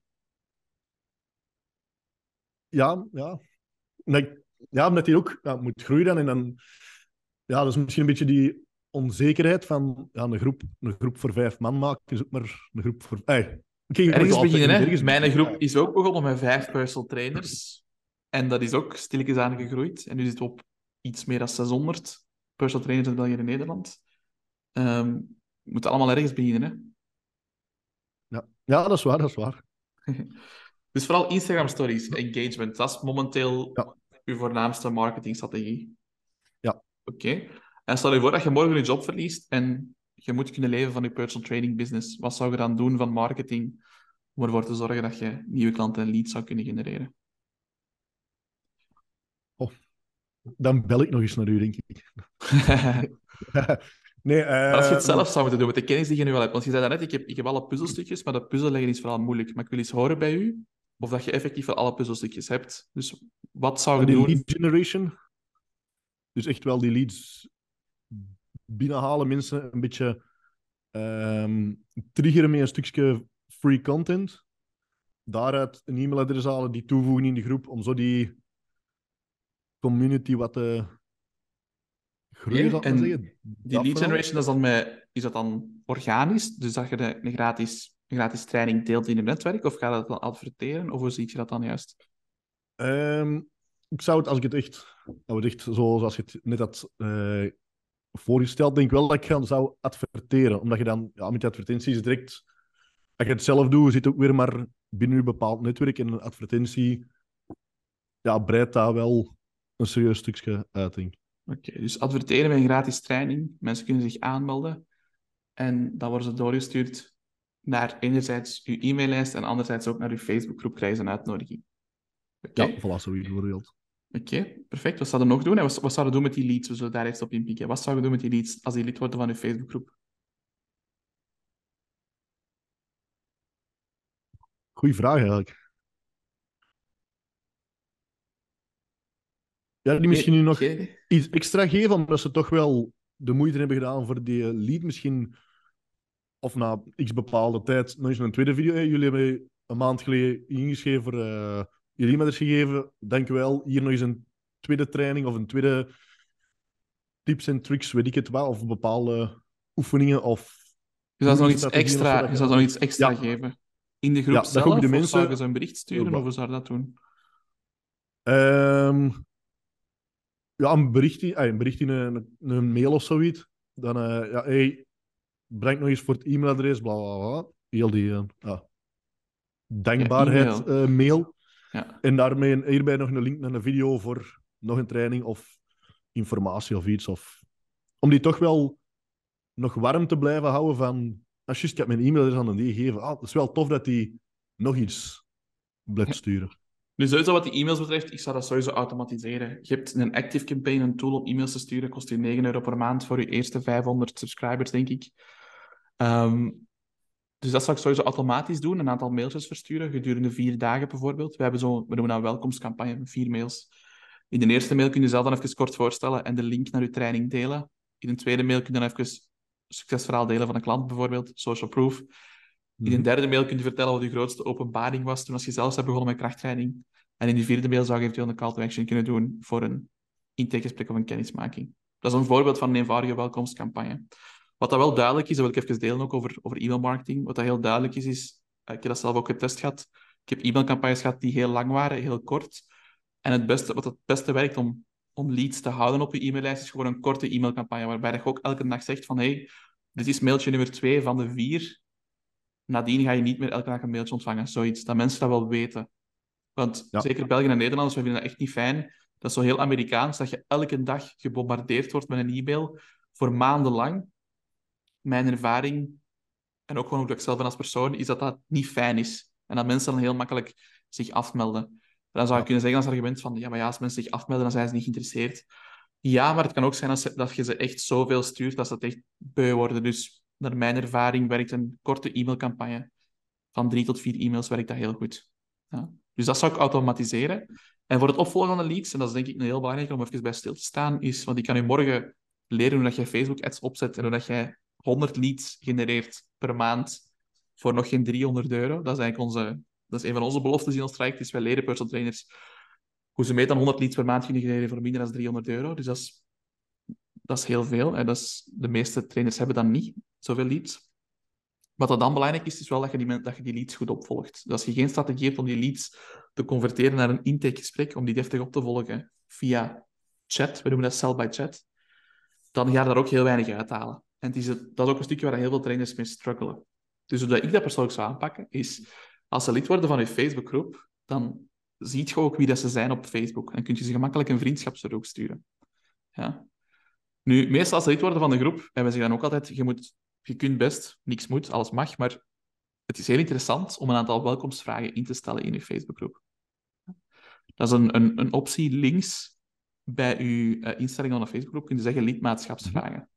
B: Ja, ja. Nee, ja, omdat die ook ja, moet groeien dan. En dan... Ja, dat is misschien een beetje die onzekerheid van ja, een, groep, een groep voor vijf man maken is ook maar een groep voor... Hey,
A: ergens beginnen, hè? Ergens Mijn groep is ook begonnen met vijf personal trainers. En dat is ook stilletjes aan gegroeid. En nu zit het op iets meer dan 600 personal trainers in België en Nederland. Um, we moeten allemaal ergens beginnen, hè?
B: Ja. ja, dat is waar, dat is waar. [laughs]
A: dus vooral Instagram stories, engagement, dat is momenteel ja. uw voornaamste marketingstrategie.
B: Ja.
A: Oké. En stel je voor dat je morgen je job verliest en je moet kunnen leven van je personal training business. Wat zou je dan doen van marketing om ervoor te zorgen dat je nieuwe klanten en leads zou kunnen genereren?
B: Oh, dan bel ik nog eens naar u, denk ik. [laughs] nee, uh,
A: Als je het zelf zou moeten doen met de kennis die je nu wel hebt. Want je zei net, ik heb, ik heb alle puzzelstukjes, maar dat puzzel leggen is vooral moeilijk. Maar ik wil eens horen bij u of dat je effectief wel alle puzzelstukjes hebt. Dus wat zou je
B: die
A: doen?
B: lead generation. Dus echt wel die leads binnenhalen, mensen een beetje um, triggeren met een stukje free content. Daaruit een e-mailadres halen, die toevoegen in de groep, om zo die community wat te groeien,
A: en zeggen. Die lead generation, dat is, dan met, is dat dan organisch? Dus dat je de, een, gratis, gratis training deelt in je netwerk? Of ga je dat dan adverteren? Of hoe zie je dat dan juist?
B: Um, ik zou het, als ik het echt, nou, echt zoals je het net had uh, voorgesteld, denk ik wel dat ik dan zou adverteren. Omdat je dan ja, met die advertenties direct, als je het zelf doet, zit ook weer maar binnen een bepaald netwerk. En een advertentie ja, breidt daar wel een serieus stukje uit, denk
A: Oké, dus adverteren met een gratis training. Mensen kunnen zich aanmelden. En dan worden ze doorgestuurd naar enerzijds uw e-maillijst en anderzijds ook naar uw Facebookgroep krijgen een uitnodiging.
B: Okay. Ja, voilà, zoiets bijvoorbeeld.
A: Oké, perfect. Wat zou je nog doen? En wat, wat zou je doen met die leads? We zullen daar eerst op inpikken. Wat zou je doen met die leads als die lid worden van je Facebookgroep?
B: Goeie vraag eigenlijk. Ja, die misschien nu nog iets extra geven, omdat ze toch wel de moeite hebben gedaan voor die lead. Misschien, of na x bepaalde tijd, nog eens een tweede video. Jullie hebben een maand geleden ingeschreven voor uh, jullie e-mailers gegeven. Dank u wel. Hier nog eens een tweede training of een tweede tips en tricks, weet ik het wel. Of bepaalde oefeningen of...
A: Je zou nog iets extra, je zou nog iets extra geven. In de groep ja, zelf, de mensen... of zou je ze een bericht sturen, of hoe zou je dat doen?
B: Um, ja, een bericht, in, een, bericht in een, een mail of zoiets. Dan, uh, ja, hey, breng nog eens voor het e-mailadres, bla bla bla. Heel die uh, ja, dankbaarheid ja, mail. Ja. En daarmee hierbij nog een link naar een video voor nog een training of informatie of iets. Of, om die toch wel nog warm te blijven houden van... Als je ik heb mijn e-mailadres aan die gegeven. Ah, het is wel tof dat die nog iets blijft sturen.
A: Nu, sowieso wat die e-mails betreft, ik zou dat sowieso automatiseren. Je hebt een Active Campaign, een tool om e-mails te sturen, kost je 9 euro per maand voor je eerste 500 subscribers, denk ik. Um, dus dat zou ik sowieso automatisch doen, een aantal mailtjes versturen, gedurende vier dagen bijvoorbeeld. We, hebben zo, we noemen een welkomstcampagne vier mails. In de eerste mail kun je zelf dan even kort voorstellen en de link naar je training delen. In een tweede mail kun je dan even succesverhaal delen van een klant bijvoorbeeld, social proof. In een mhm. derde mail kun je vertellen wat je grootste openbaring was toen als je zelf hebt begonnen met krachttraining. En in die vierde mail zou je eventueel een call to action kunnen doen voor een intakegesprek of een kennismaking. Dat is een voorbeeld van een eenvoudige welkomstcampagne. Wat dat wel duidelijk is, dat wil ik even delen ook over, over e-mailmarketing. Wat dat heel duidelijk is, is, eh, ik heb dat zelf ook getest gehad. Ik heb e-mailcampagnes gehad die heel lang waren, heel kort. En het beste, wat het beste werkt om, om leads te houden op je e-maillijst, is gewoon een korte e-mailcampagne, waarbij je ook elke dag zegt van hey, dit is mailtje nummer twee van de vier. Nadien ga je niet meer elke dag een mailtje ontvangen. Zoiets, dat mensen dat wel weten. Want zeker België en Nederlanders, we vinden dat echt niet fijn. Dat is zo heel Amerikaans, dat je elke dag gebombardeerd wordt met een e-mail voor maandenlang mijn ervaring, en ook gewoon hoe ik zelf ben als persoon, is dat dat niet fijn is. En dat mensen dan heel makkelijk zich afmelden. Dan zou je kunnen zeggen als argument van, ja, maar ja, als mensen zich afmelden, dan zijn ze niet geïnteresseerd. Ja, maar het kan ook zijn dat, dat je ze echt zoveel stuurt dat ze het echt beu worden. Dus naar mijn ervaring werkt een korte e-mailcampagne van drie tot vier e-mails werkt dat heel goed. Ja. Dus dat zou ik automatiseren. En voor het opvolgen van de leads, en dat is denk ik heel belangrijk om even bij stil te staan, is, want ik kan u morgen leren hoe dat je Facebook-ads opzet en hoe dat jij 100 leads genereert per maand voor nog geen 300 euro. Dat is eigenlijk onze, dat is een van onze beloftes in ons traject. Is wij leren personal trainers hoe ze mee dan 100 leads per maand kunnen genereren voor minder dan 300 euro. Dus dat is, dat is heel veel. Hè. Dat is, de meeste trainers hebben dan niet zoveel leads. Wat dan belangrijk is, is wel dat je, die, dat je die leads goed opvolgt. Dus als je geen strategie hebt om die leads te converteren naar een intakegesprek, om die deftig op te volgen via chat, we noemen dat sell by chat, dan ga je daar ook heel weinig uithalen. En is, dat is ook een stukje waar heel veel trainers mee struggelen. Dus hoe ik dat persoonlijk zou aanpakken, is als ze lid worden van je Facebookgroep, dan ziet je ook wie dat ze zijn op Facebook. En kun je ze gemakkelijk een vriendschapsverzoek sturen. Ja. Nu, meestal als ze lid worden van de groep, hebben ze dan ook altijd, je, moet, je kunt best, niks moet, alles mag, maar het is heel interessant om een aantal welkomstvragen in te stellen in je Facebookgroep. Dat is een, een, een optie links bij je uh, instellingen van een Facebookgroep, kun je zeggen lidmaatschapsvragen.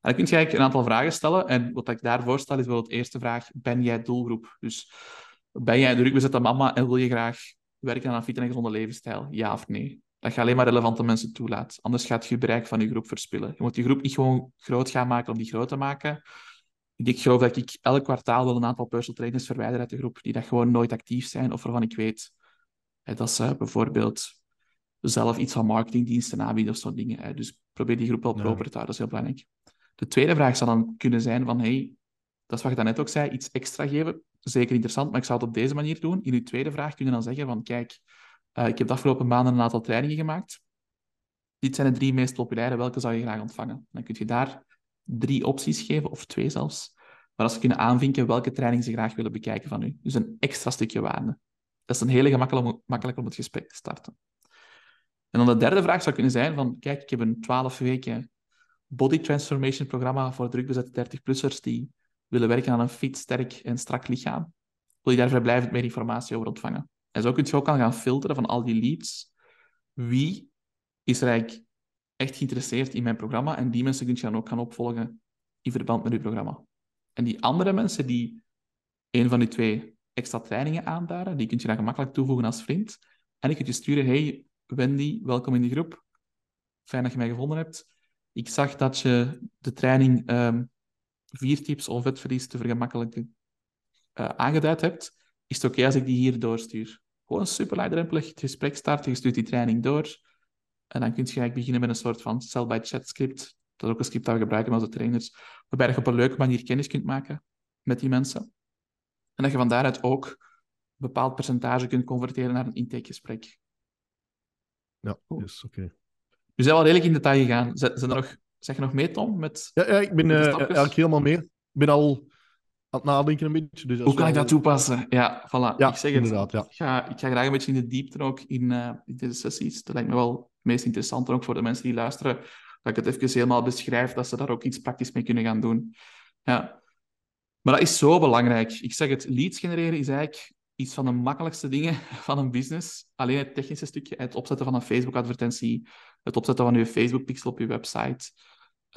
A: En dan kun je eigenlijk een aantal vragen stellen. En wat ik daarvoor stel is bijvoorbeeld de eerste vraag, ben jij doelgroep? Dus ben jij een drukbezette mama en wil je graag werken aan een fit en gezonde levensstijl? Ja of nee? Dat je alleen maar relevante mensen toelaat. Anders gaat je bereik van je groep verspillen. Je moet die groep niet gewoon groot gaan maken om die groot te maken. Ik geloof dat ik elk kwartaal wel een aantal personal trainers verwijder uit de groep die dat gewoon nooit actief zijn of waarvan ik weet dat ze bijvoorbeeld zelf iets van marketingdiensten aanbieden of zo'n dingen. Dus probeer die groep wel proper te houden, dat is heel belangrijk. De tweede vraag zou dan kunnen zijn van, hey, dat is wat je daarnet ook zei, iets extra geven. Zeker interessant, maar ik zou het op deze manier doen. In uw tweede vraag kun je dan zeggen van, kijk, uh, ik heb de afgelopen maanden een aantal trainingen gemaakt. Dit zijn de drie meest populaire, welke zou je graag ontvangen? Dan kun je daar drie opties geven, of twee zelfs, waar ze kunnen aanvinken welke training ze graag willen bekijken van u. Dus een extra stukje waarde. Dat is een hele gemakkelijk om het gesprek te starten. En dan de derde vraag zou kunnen zijn van, kijk, ik heb een 12 weken body transformation programma voor drukbezette 30-plussers die willen werken aan een fit, sterk en strak lichaam. Wil je daar vrijblijvend meer informatie over ontvangen? En zo kun je ook gaan filteren van al die leads. Wie is er eigenlijk echt geïnteresseerd in mijn programma? En die mensen kun je dan ook gaan opvolgen in verband met uw programma. En die andere mensen die een van die twee extra trainingen aanduiden, die kun je dan gemakkelijk toevoegen als vriend. En ik kunt je sturen, hey Wendy, welkom in de groep. Fijn dat je mij gevonden hebt. Ik zag dat je de training um, vier tips om vetverlies te vergemakkelijken uh, aangeduid hebt. Is het oké als ik die hier doorstuur? Gewoon super laagdrempelig het gesprek starten, je stuurt die training door. En dan kun je eigenlijk beginnen met een soort van sell-by-chat script. Dat is ook een script dat we gebruiken als de trainers. Waarbij je op een leuke manier kennis kunt maken met die mensen. En dat je van daaruit ook een bepaald percentage kunt converteren naar een intakegesprek.
B: Ja, yes, oké. Okay.
A: We zijn wel redelijk in detail gegaan. Zijn er nog, zeg je nog mee, Tom? Met,
B: ja, ja, ik ben uh, eigenlijk helemaal mee. Ik ben al aan het nadenken een beetje. Dus
A: Hoe kan ik dat toepassen? Ja, voilà.
B: Ja,
A: ik zeg
B: inderdaad, ja.
A: Ik ga, ik ga graag een beetje in de diepte ook in, uh, in deze sessies. Dat lijkt me wel het meest interessant, ook voor de mensen die luisteren, dat ik het even helemaal beschrijf, dat ze daar ook iets praktisch mee kunnen gaan doen. Ja. Maar dat is zo belangrijk. Ik zeg het, leads genereren is eigenlijk iets van de makkelijkste dingen [laughs] van een business. Alleen het technische stukje, het opzetten van een Facebook-advertentie, het opzetten van je Facebook-pixel op je website,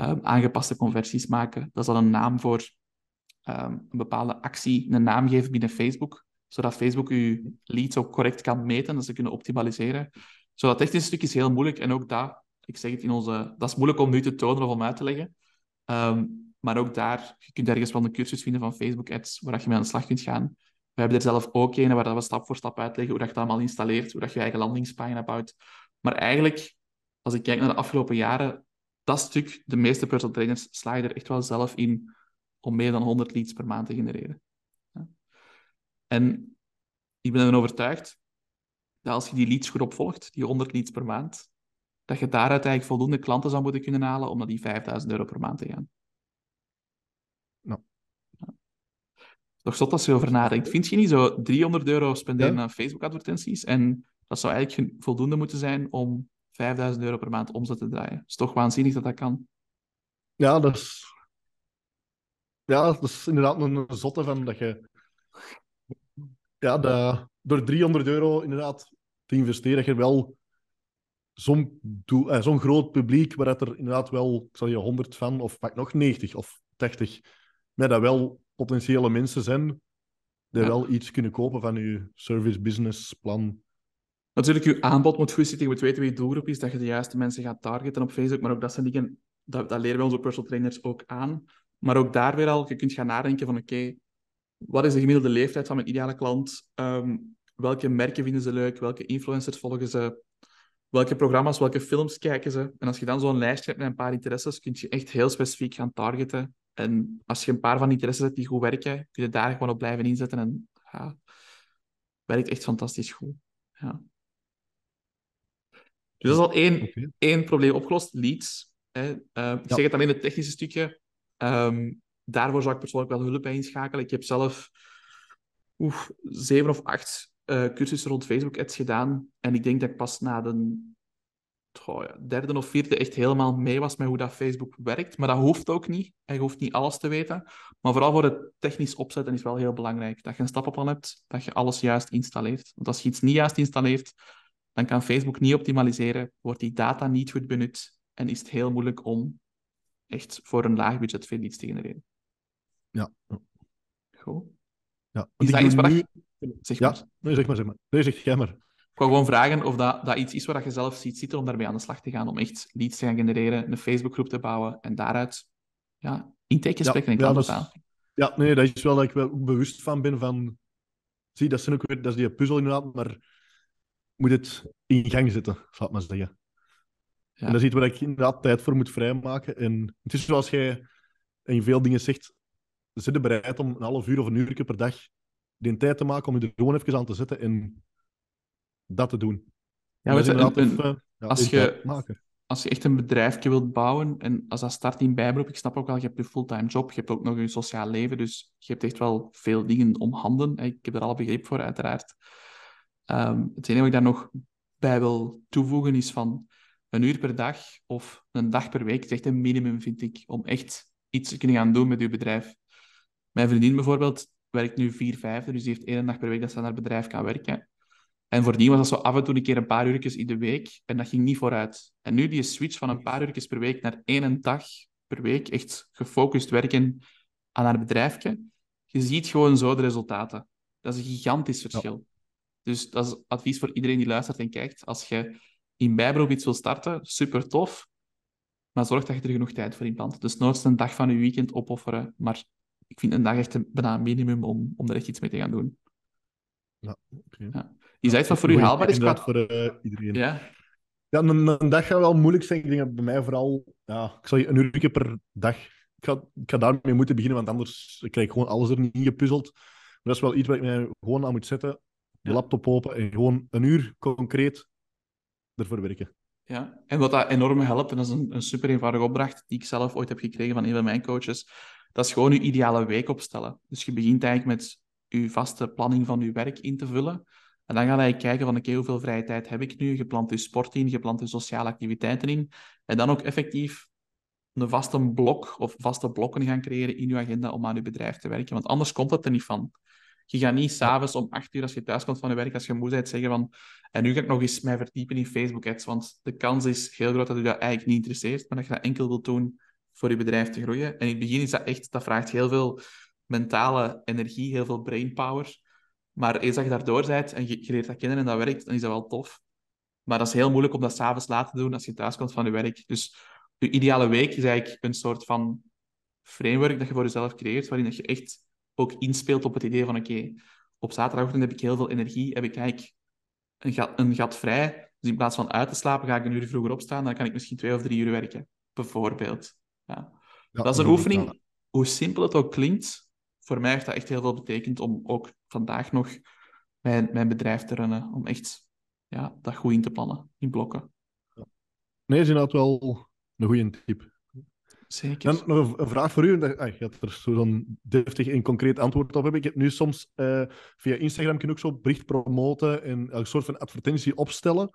A: um, aangepaste conversies maken. Dat is dan een naam voor um, een bepaalde actie, een naam geven binnen Facebook, zodat Facebook je leads ook correct kan meten en ze kunnen optimaliseren. Zo dat technische stuk is heel moeilijk en ook dat, ik zeg het in onze, dat is moeilijk om nu te tonen of om uit te leggen. Um, maar ook daar, je kunt ergens wel een cursus vinden van Facebook Ads, waar je mee aan de slag kunt gaan. We hebben er zelf ook een waar we stap voor stap uitleggen hoe dat je het allemaal installeert, hoe dat je je eigen landingspagina bouwt. Maar eigenlijk, als ik kijk naar de afgelopen jaren, dat stuk, de meeste personal trainers slagen er echt wel zelf in om meer dan 100 leads per maand te genereren. En ik ben ervan overtuigd dat als je die leads goed opvolgt, die 100 leads per maand, dat je daaruit eigenlijk voldoende klanten zou moeten kunnen halen om naar die 5000 euro per maand te gaan. Toch zot als je over nadenkt. Vind je niet zo 300 euro spenderen aan Facebook-advertenties? En dat zou eigenlijk voldoende moeten zijn om 5000 euro per maand omzet te draaien. Het is toch waanzinnig dat dat kan?
B: Ja, dat is, ja, dat is inderdaad een zotte van dat je... Ja, door 300 euro inderdaad te investeren, dat je wel zo'n eh, groot publiek, waar er inderdaad wel, ik zal je 100 van, of pak nog 90 of 80, met dat wel potentiële mensen zijn die wel iets kunnen kopen van je service business plan.
A: Natuurlijk, je aanbod moet goed zitten. Je moet weten wie je doelgroep is, dat je de juiste mensen gaat targeten op Facebook. Maar ook dat zijn dingen, dat, dat leren wij onze personal trainers ook aan. Maar ook daar weer al, je kunt gaan nadenken van oké, wat is de gemiddelde leeftijd van mijn ideale klant? Ehm, welke merken vinden ze leuk? Welke influencers volgen ze? Welke programma's, welke films kijken ze? En als je dan zo'n lijstje hebt met een paar interesses, kun je echt heel specifiek gaan targeten en als je een paar van die interesses hebt die goed werken, kun je daar gewoon op blijven inzetten. En ja, werkt echt fantastisch goed. Ja. Dus dat is al één, één probleem opgelost, leads. Hè. Uh, ik zeg het alleen het technische stukje. Um, daarvoor zou ik persoonlijk wel hulp bij inschakelen. Ik heb zelf oef, zeven of acht uh, cursussen rond Facebook-ads gedaan. En ik denk dat ik pas na de goh, ja, derde of vierde echt helemaal mee was met hoe dat Facebook werkt. Maar dat hoeft ook niet. Je hoeft niet alles te weten. Maar vooral voor het technisch opzetten is wel heel belangrijk. Dat je een stappenplan hebt, dat je alles juist installeert. Want als je iets niet juist installeert, dan kan Facebook niet optimaliseren, wordt die data niet goed benut en is het heel moeilijk om echt voor een laag budget veel leads te genereren.
B: Ja.
A: Goed.
B: Ja.
A: Is dat iets nu... Zeg maar.
B: Ja, nee, zeg maar, zeg maar. Nee, zeg jij maar.
A: Ik wou gewoon vragen of dat, dat iets is waar je zelf ziet zitten om daarmee aan de slag te gaan, om echt leads te gaan genereren, een Facebookgroep te bouwen en daaruit ja, intakegesprekken ja, en klanten
B: ja, Ja, nee, dat is wel dat ik wel bewust van ben van... Zie, dat, zijn ook weer, dat is die puzzel inderdaad, maar moet het in gang zetten, zou ik maar zeggen. Ja. En dat is iets waar ik inderdaad tijd voor moet vrijmaken. En het is zoals jij in veel dingen zegt, zit bereid om een half uur of een uur per dag die tijd te maken om je er gewoon even aan te zetten en dat te doen.
A: Ja, weet je, een, ja, als, je, als je echt een bedrijfje wilt bouwen, en als dat start in bijberoep, ik snap ook wel, je hebt je fulltime job, je hebt ook nog je sociaal leven, dus je hebt echt wel veel dingen om handen. Ik heb er al begrip voor, uiteraard. Um, het enige wat ik daar nog bij wil toevoegen is van een uur per dag of een dag per week is echt een minimum, vind ik, om echt iets te kunnen gaan doen met uw bedrijf. Mijn vriendin bijvoorbeeld werkt nu vier vijfde, dus die heeft één dag per week dat ze naar het bedrijf kan werken. En voordien was dat zo af en toe een keer een paar uurtjes in de week en dat ging niet vooruit. En nu die switch van een paar uurtjes per week naar één dag per week, echt gefocust werken aan haar bedrijfje, je ziet gewoon zo de resultaten. Dat is een gigantisch verschil. Dus dat is advies voor iedereen die luistert en kijkt. Als je in bijberoep iets wil starten, super tof. Maar zorg dat je er genoeg tijd voor inplant. Dus nooit een dag van je weekend opofferen. Maar ik vind een dag echt een, bijna een minimum om, om er echt iets mee te gaan doen.
B: Ja, okay.
A: ja. Is dat iets wat voor u haalbaar is?
B: Qua... voor uh, iedereen.
A: Ja.
B: Ja, een, een, dag gaat wel moeilijk zijn. Ik denk dat bij mij vooral... Ja, ik zal je een uur per dag... Ik ga, ik ga daarmee moeten beginnen, want anders krijg ik gewoon alles er niet gepuzzeld. Maar dat is wel iets waar ik mij gewoon aan moet zetten de laptop open en gewoon een uur concreet ervoor werken.
A: Ja, en wat dat enorm helpt, en dat is een, een super eenvoudige opdracht die ik zelf ooit heb gekregen van een van mijn coaches, dat is gewoon je ideale week opstellen. Dus je begint eigenlijk met je vaste planning van je werk in te vullen. En dan ga je kijken van, oké, hoeveel vrije tijd heb ik nu? Je plant je sport in, je plant je sociale activiteiten in. En dan ook effectief een vaste blok of vaste blokken gaan creëren in je agenda om aan je bedrijf te werken. Want anders komt het er niet van. Je gaat niet s'avonds om acht uur, als je thuis komt van je werk, als je moe bent, zeggen van en nu ga ik nog eens mij verdiepen in Facebook-ads, want de kans is heel groot dat u dat eigenlijk niet interesseert, maar dat je dat enkel wilt doen voor je bedrijf te groeien. En in het begin is dat echt, dat vraagt heel veel mentale energie, heel veel brainpower. Maar eens dat je daardoor bent en je, je leert dat kennen en dat werkt, dan is dat wel tof. Maar dat is heel moeilijk om dat s'avonds laat te doen als je thuis komt van je werk. Dus je ideale week is eigenlijk een soort van framework dat je voor jezelf creëert, waarin dat je echt ook inspeelt op het idee van oké, op zaterdagochtend heb ik heel veel energie, heb ik eigenlijk een gat, een gat vrij. Dus in plaats van uit te slapen, ga ik een uur vroeger opstaan, dan kan ik misschien twee of drie uur werken, bijvoorbeeld. Ja. dat is een oefening, hoe simpel het ook klinkt, voor mij heeft dat echt heel veel betekend om ook vandaag nog mijn, mijn bedrijf te runnen, om echt ja, dat goed in te plannen, in blokken.
B: Nee, is inderdaad wel een goede tip.
A: Zeker.
B: Dan nog een, vraag voor u. Ah, je gaat er zo'n deftig en concreet antwoord op hebben. Ik heb nu soms uh, via Instagram kun je ook zo bericht promoten en een soort van advertentie opstellen.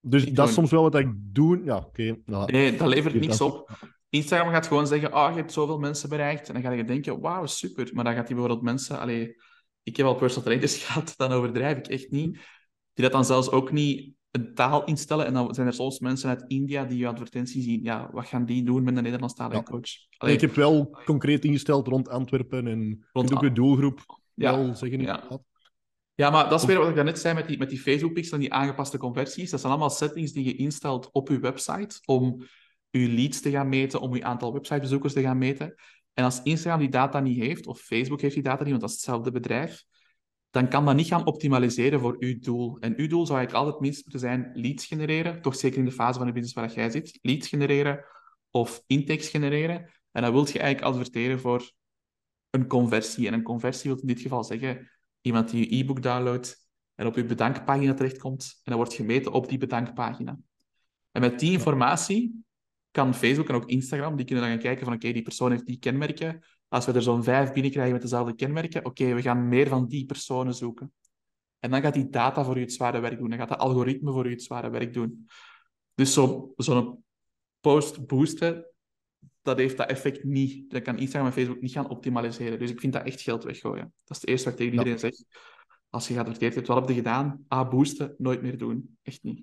B: Dus dat is soms wel wat ik doe. Ja, oké.
A: nou, nee, dat levert niks op. Instagram gaat gewoon zeggen, ah, oh, je hebt zoveel mensen bereikt. En dan ga je denken, wauw, super. Maar dan gaat die bijvoorbeeld mensen... Allee, ik heb al personal trainers [laughs] gehad, dan overdrijf ik echt niet. Die dat dan zelfs ook niet een taal instellen. En dan zijn er soms mensen uit India die je advertentie zien. Ja, wat gaan die doen met een Nederlandstalige ja. coach?
B: Allee, ik heb wel concreet ingesteld rond Antwerpen en rond ook je doelgroep
A: ja.
B: wel zeggen.
A: Ja. ja, maar dat is weer wat ik daarnet zei met die, met die Facebook-pixel en die aangepaste conversies. Dat zijn allemaal settings die je instelt op je website om je leads te gaan meten, om je aantal websitebezoekers te gaan meten. En als Instagram die data niet heeft, of Facebook heeft die data niet, want dat is hetzelfde bedrijf, dan kan dat niet gaan optimaliseren voor uw doel. En uw doel zou eigenlijk altijd minst moeten zijn leads genereren, toch zeker in de fase van de business waar jij zit, leads genereren of intakes genereren. En dan wil je eigenlijk adverteren voor een conversie. En een conversie wil in dit geval zeggen iemand die je e-book downloadt en op je bedankpagina terechtkomt en dan wordt gemeten op die bedankpagina. En met die informatie kan Facebook en ook Instagram, die kunnen dan gaan kijken van oké, die persoon heeft die kenmerken. Als we er zo'n vijf binnenkrijgen met dezelfde kenmerken, oké, we gaan meer van die personen zoeken. En dan gaat die data voor je het zware werk doen. Dan gaat dat algoritme voor je het zware werk doen. Dus zo'n zo post boosten, dat heeft dat effect niet. Dat kan Instagram en Facebook niet gaan optimaliseren. Dus ik vind dat echt geld weggooien. Dat is het eerste wat ik tegen iedereen zeg. Als je geadverteerd hebt, wat heb je gedaan? Ah, boosten, nooit meer doen. Echt niet.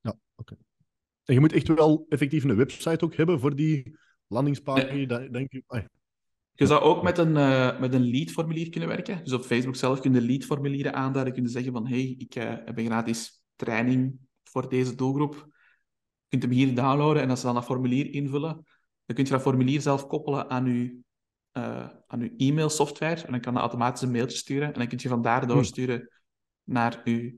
B: Ja, oké. En je moet echt wel effectief een website ook hebben voor die landingspagina, nee. denk.
A: Je zou ook met een, uh, met een lead-formulier kunnen werken. Dus op Facebook zelf kun je lead-formulieren aanduiden. Kun je zeggen van, hey, ik uh, heb een gratis training voor deze doelgroep. Je kunt hem hier downloaden en als ze dan dat formulier invullen, dan kun je dat formulier zelf koppelen aan je, uh, aan je e-mail-software. En dan kan dat automatisch een mailtje sturen. En dan kun je van daar doorsturen hmm. naar je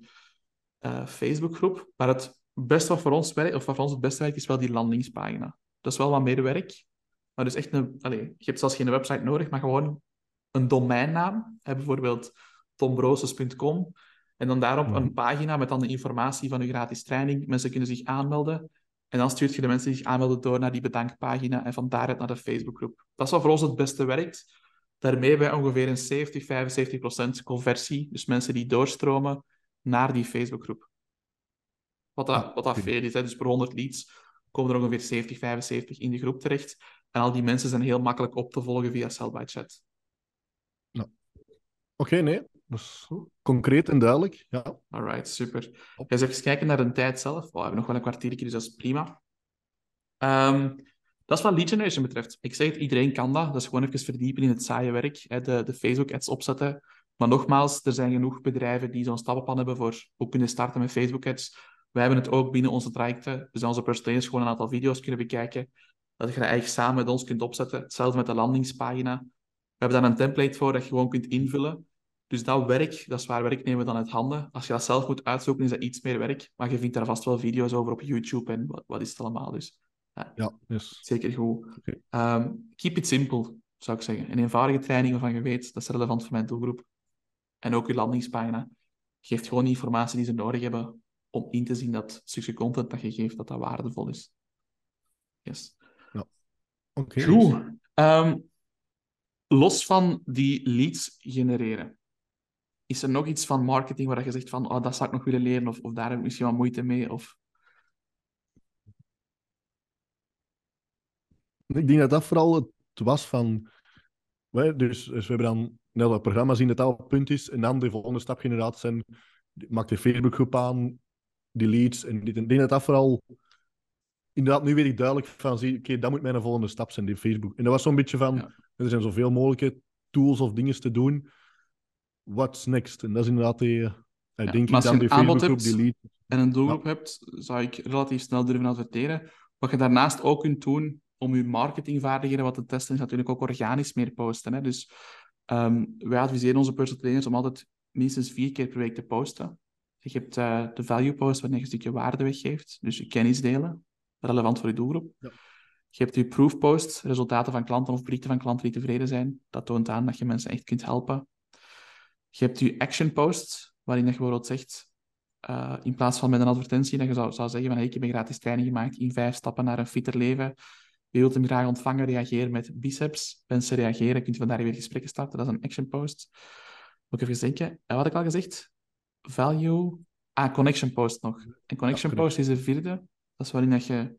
A: Facebook-groep. Maar het beste wat voor ons werkt, of wat voor ons het beste werkt, is wel die landingspagina. Dat is wel wat meer werk. Maar dus echt een... Allez, je hebt zelfs geen website nodig, maar gewoon een domeinnaam. Hè, bijvoorbeeld tombroses.com. En dan daarop een pagina met dan de informatie van je gratis training. Mensen kunnen zich aanmelden. En dan stuurt je de mensen die zich aanmelden door naar die bedankpagina en van daaruit naar de Facebookgroep. Dat is wat voor ons het beste werkt. Daarmee bij ongeveer een 70, 75 procent conversie. Dus mensen die doorstromen naar die Facebookgroep. Wat dat, wat dat veel is. Hè. Dus per 100 leads komen er ongeveer 70, 75 in de groep terecht. En al die mensen zijn heel makkelijk op te volgen via Sell by Chat.
B: Ja. Oké, nee. Dus concreet en duidelijk. Ja.
A: Alright, super. Ga eens even kijken naar de tijd zelf. Oh, we hebben nog wel een kwartiertje, dus dat is prima. Um, dat is wat lead generation betreft. Ik zeg het, iedereen kan dat. Dat is gewoon even verdiepen in het saaie werk. Hè, de, de Facebook-ads opzetten. Maar nogmaals, er zijn genoeg bedrijven die zo'n stappenplan hebben voor hoe kunnen starten met Facebook-ads. Wij hebben het ook binnen onze trajecten. Dus onze personeels gewoon een aantal video's kunnen bekijken. Dat je dat eigenlijk samen met ons kunt opzetten. Hetzelfde met de landingspagina. We hebben daar een template voor dat je gewoon kunt invullen. Dus dat werk, dat is waar werk nemen we dan uit handen. Als je dat zelf moet uitzoeken, is dat iets meer werk. Maar je vindt daar vast wel video's over op YouTube en wat, wat is het allemaal. Dus
B: ja, ja yes.
A: zeker goed. Okay. keep it simple, zou ik zeggen. Een eenvoudige training waarvan je weet, dat is relevant voor mijn doelgroep. En ook je landingspagina. Geeft gewoon de informatie die ze nodig hebben om in te zien dat stukje content dat je geeft, dat dat waardevol is. Yes.
B: Ja. Oké.
A: Goed. Um, los van die leads genereren, is er nog iets van marketing waar je zegt van, oh, dat zou ik nog willen leren, of, of daar heb ik misschien wat moeite mee? Of...
B: Ik denk dat dat vooral het was van... Dus, dus we hebben dan net dat programma zien dat dat punt is, en dan de volgende stap inderdaad zijn, maak de Facebookgroep aan, die leads en dit. En ik denk dat dat vooral inderdaad, nu weet ik duidelijk van, zie, oké, dat moet mijn volgende stap zijn, die Facebook. En dat was zo'n beetje van, er zijn zoveel mogelijke tools of dingen te doen. What's next? En dat is inderdaad die, uh, ja, denk ik dan die Facebookgroep, die lead.
A: En een doelgroep hebt, zou ik relatief snel durven adverteren. Wat je daarnaast ook kunt doen om je marketingvaardigheden wat te testen, is natuurlijk ook organisch meer posten. Hè? Dus um, wij adviseren onze personal trainers om altijd minstens vier keer per week te posten. Je hebt uh, de value post, wanneer je een stukje waarde weggeeft. Dus je kennis delen, relevant voor je doelgroep. Ja. Je hebt je proof post, resultaten van klanten of berichten van klanten die tevreden zijn. Dat toont aan dat je mensen echt kunt helpen. Je hebt je action post, waarin je bijvoorbeeld zegt, uh, in plaats van met een advertentie, dat je zou, zou zeggen van hey, ik heb een gratis training gemaakt in vijf stappen naar een fitter leven. Je wilt hem graag ontvangen, reageer met biceps. Mensen reageren, kunt je vandaar weer gesprekken starten. Dat is een action post. Moet ik even denken. En wat had ik al gezegd? Value. Ah, connection post nog. En connection post is de vierde. Dat is waarin dat je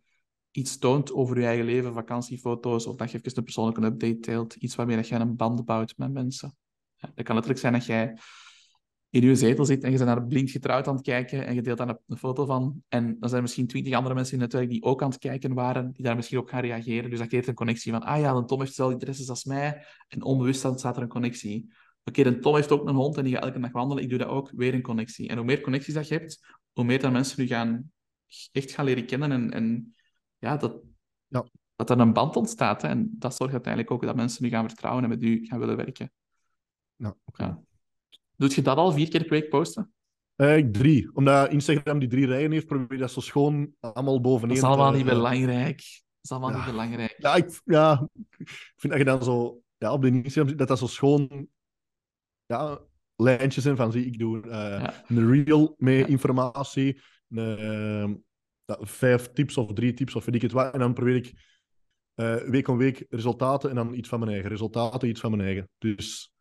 A: iets toont over je eigen leven, vakantiefoto's, of dat je even een persoonlijke update deelt. Iets waarmee dat je een band bouwt met mensen. Ja, dat kan letterlijk zijn dat jij in je zetel zit en je bent naar blind getrouwd aan het kijken en je deelt daar een, foto van. En dan zijn er misschien twintig andere mensen in het netwerk die ook aan het kijken waren, die daar misschien op gaan reageren. Dus dat creëert een connectie van, ah ja, dan Tom heeft dezelfde interesses als mij. En onbewust staat er een connectie. Oké, okay, Tom heeft ook een hond en die gaat elke dag wandelen. Ik doe dat ook. Weer een connectie. En hoe meer connecties dat je hebt, hoe meer dan mensen nu gaan, echt gaan leren kennen. En, en ja, dat, ja. dat er een band ontstaat. Hè. En dat zorgt uiteindelijk ook dat mensen nu gaan vertrouwen en met u gaan willen werken.
B: Ja.
A: Doet je dat al vier keer per week posten?
B: Uh, drie. Omdat Instagram die drie rijen heeft, probeer je dat zo schoon allemaal bovenin.
A: Dat is allemaal niet belangrijk. Dat is allemaal niet belangrijk.
B: Ja, ik, ja, ik vind dat je dan zo... Ja, op de Instagram dat dat zo schoon ja, lijntjes in van zie ik doe uh, een reel met informatie, een, vijf tips of drie tips of weet ik het wat. En dan probeer ik uh, week om week resultaten en dan iets van mijn eigen. Resultaten, iets van mijn eigen. Dus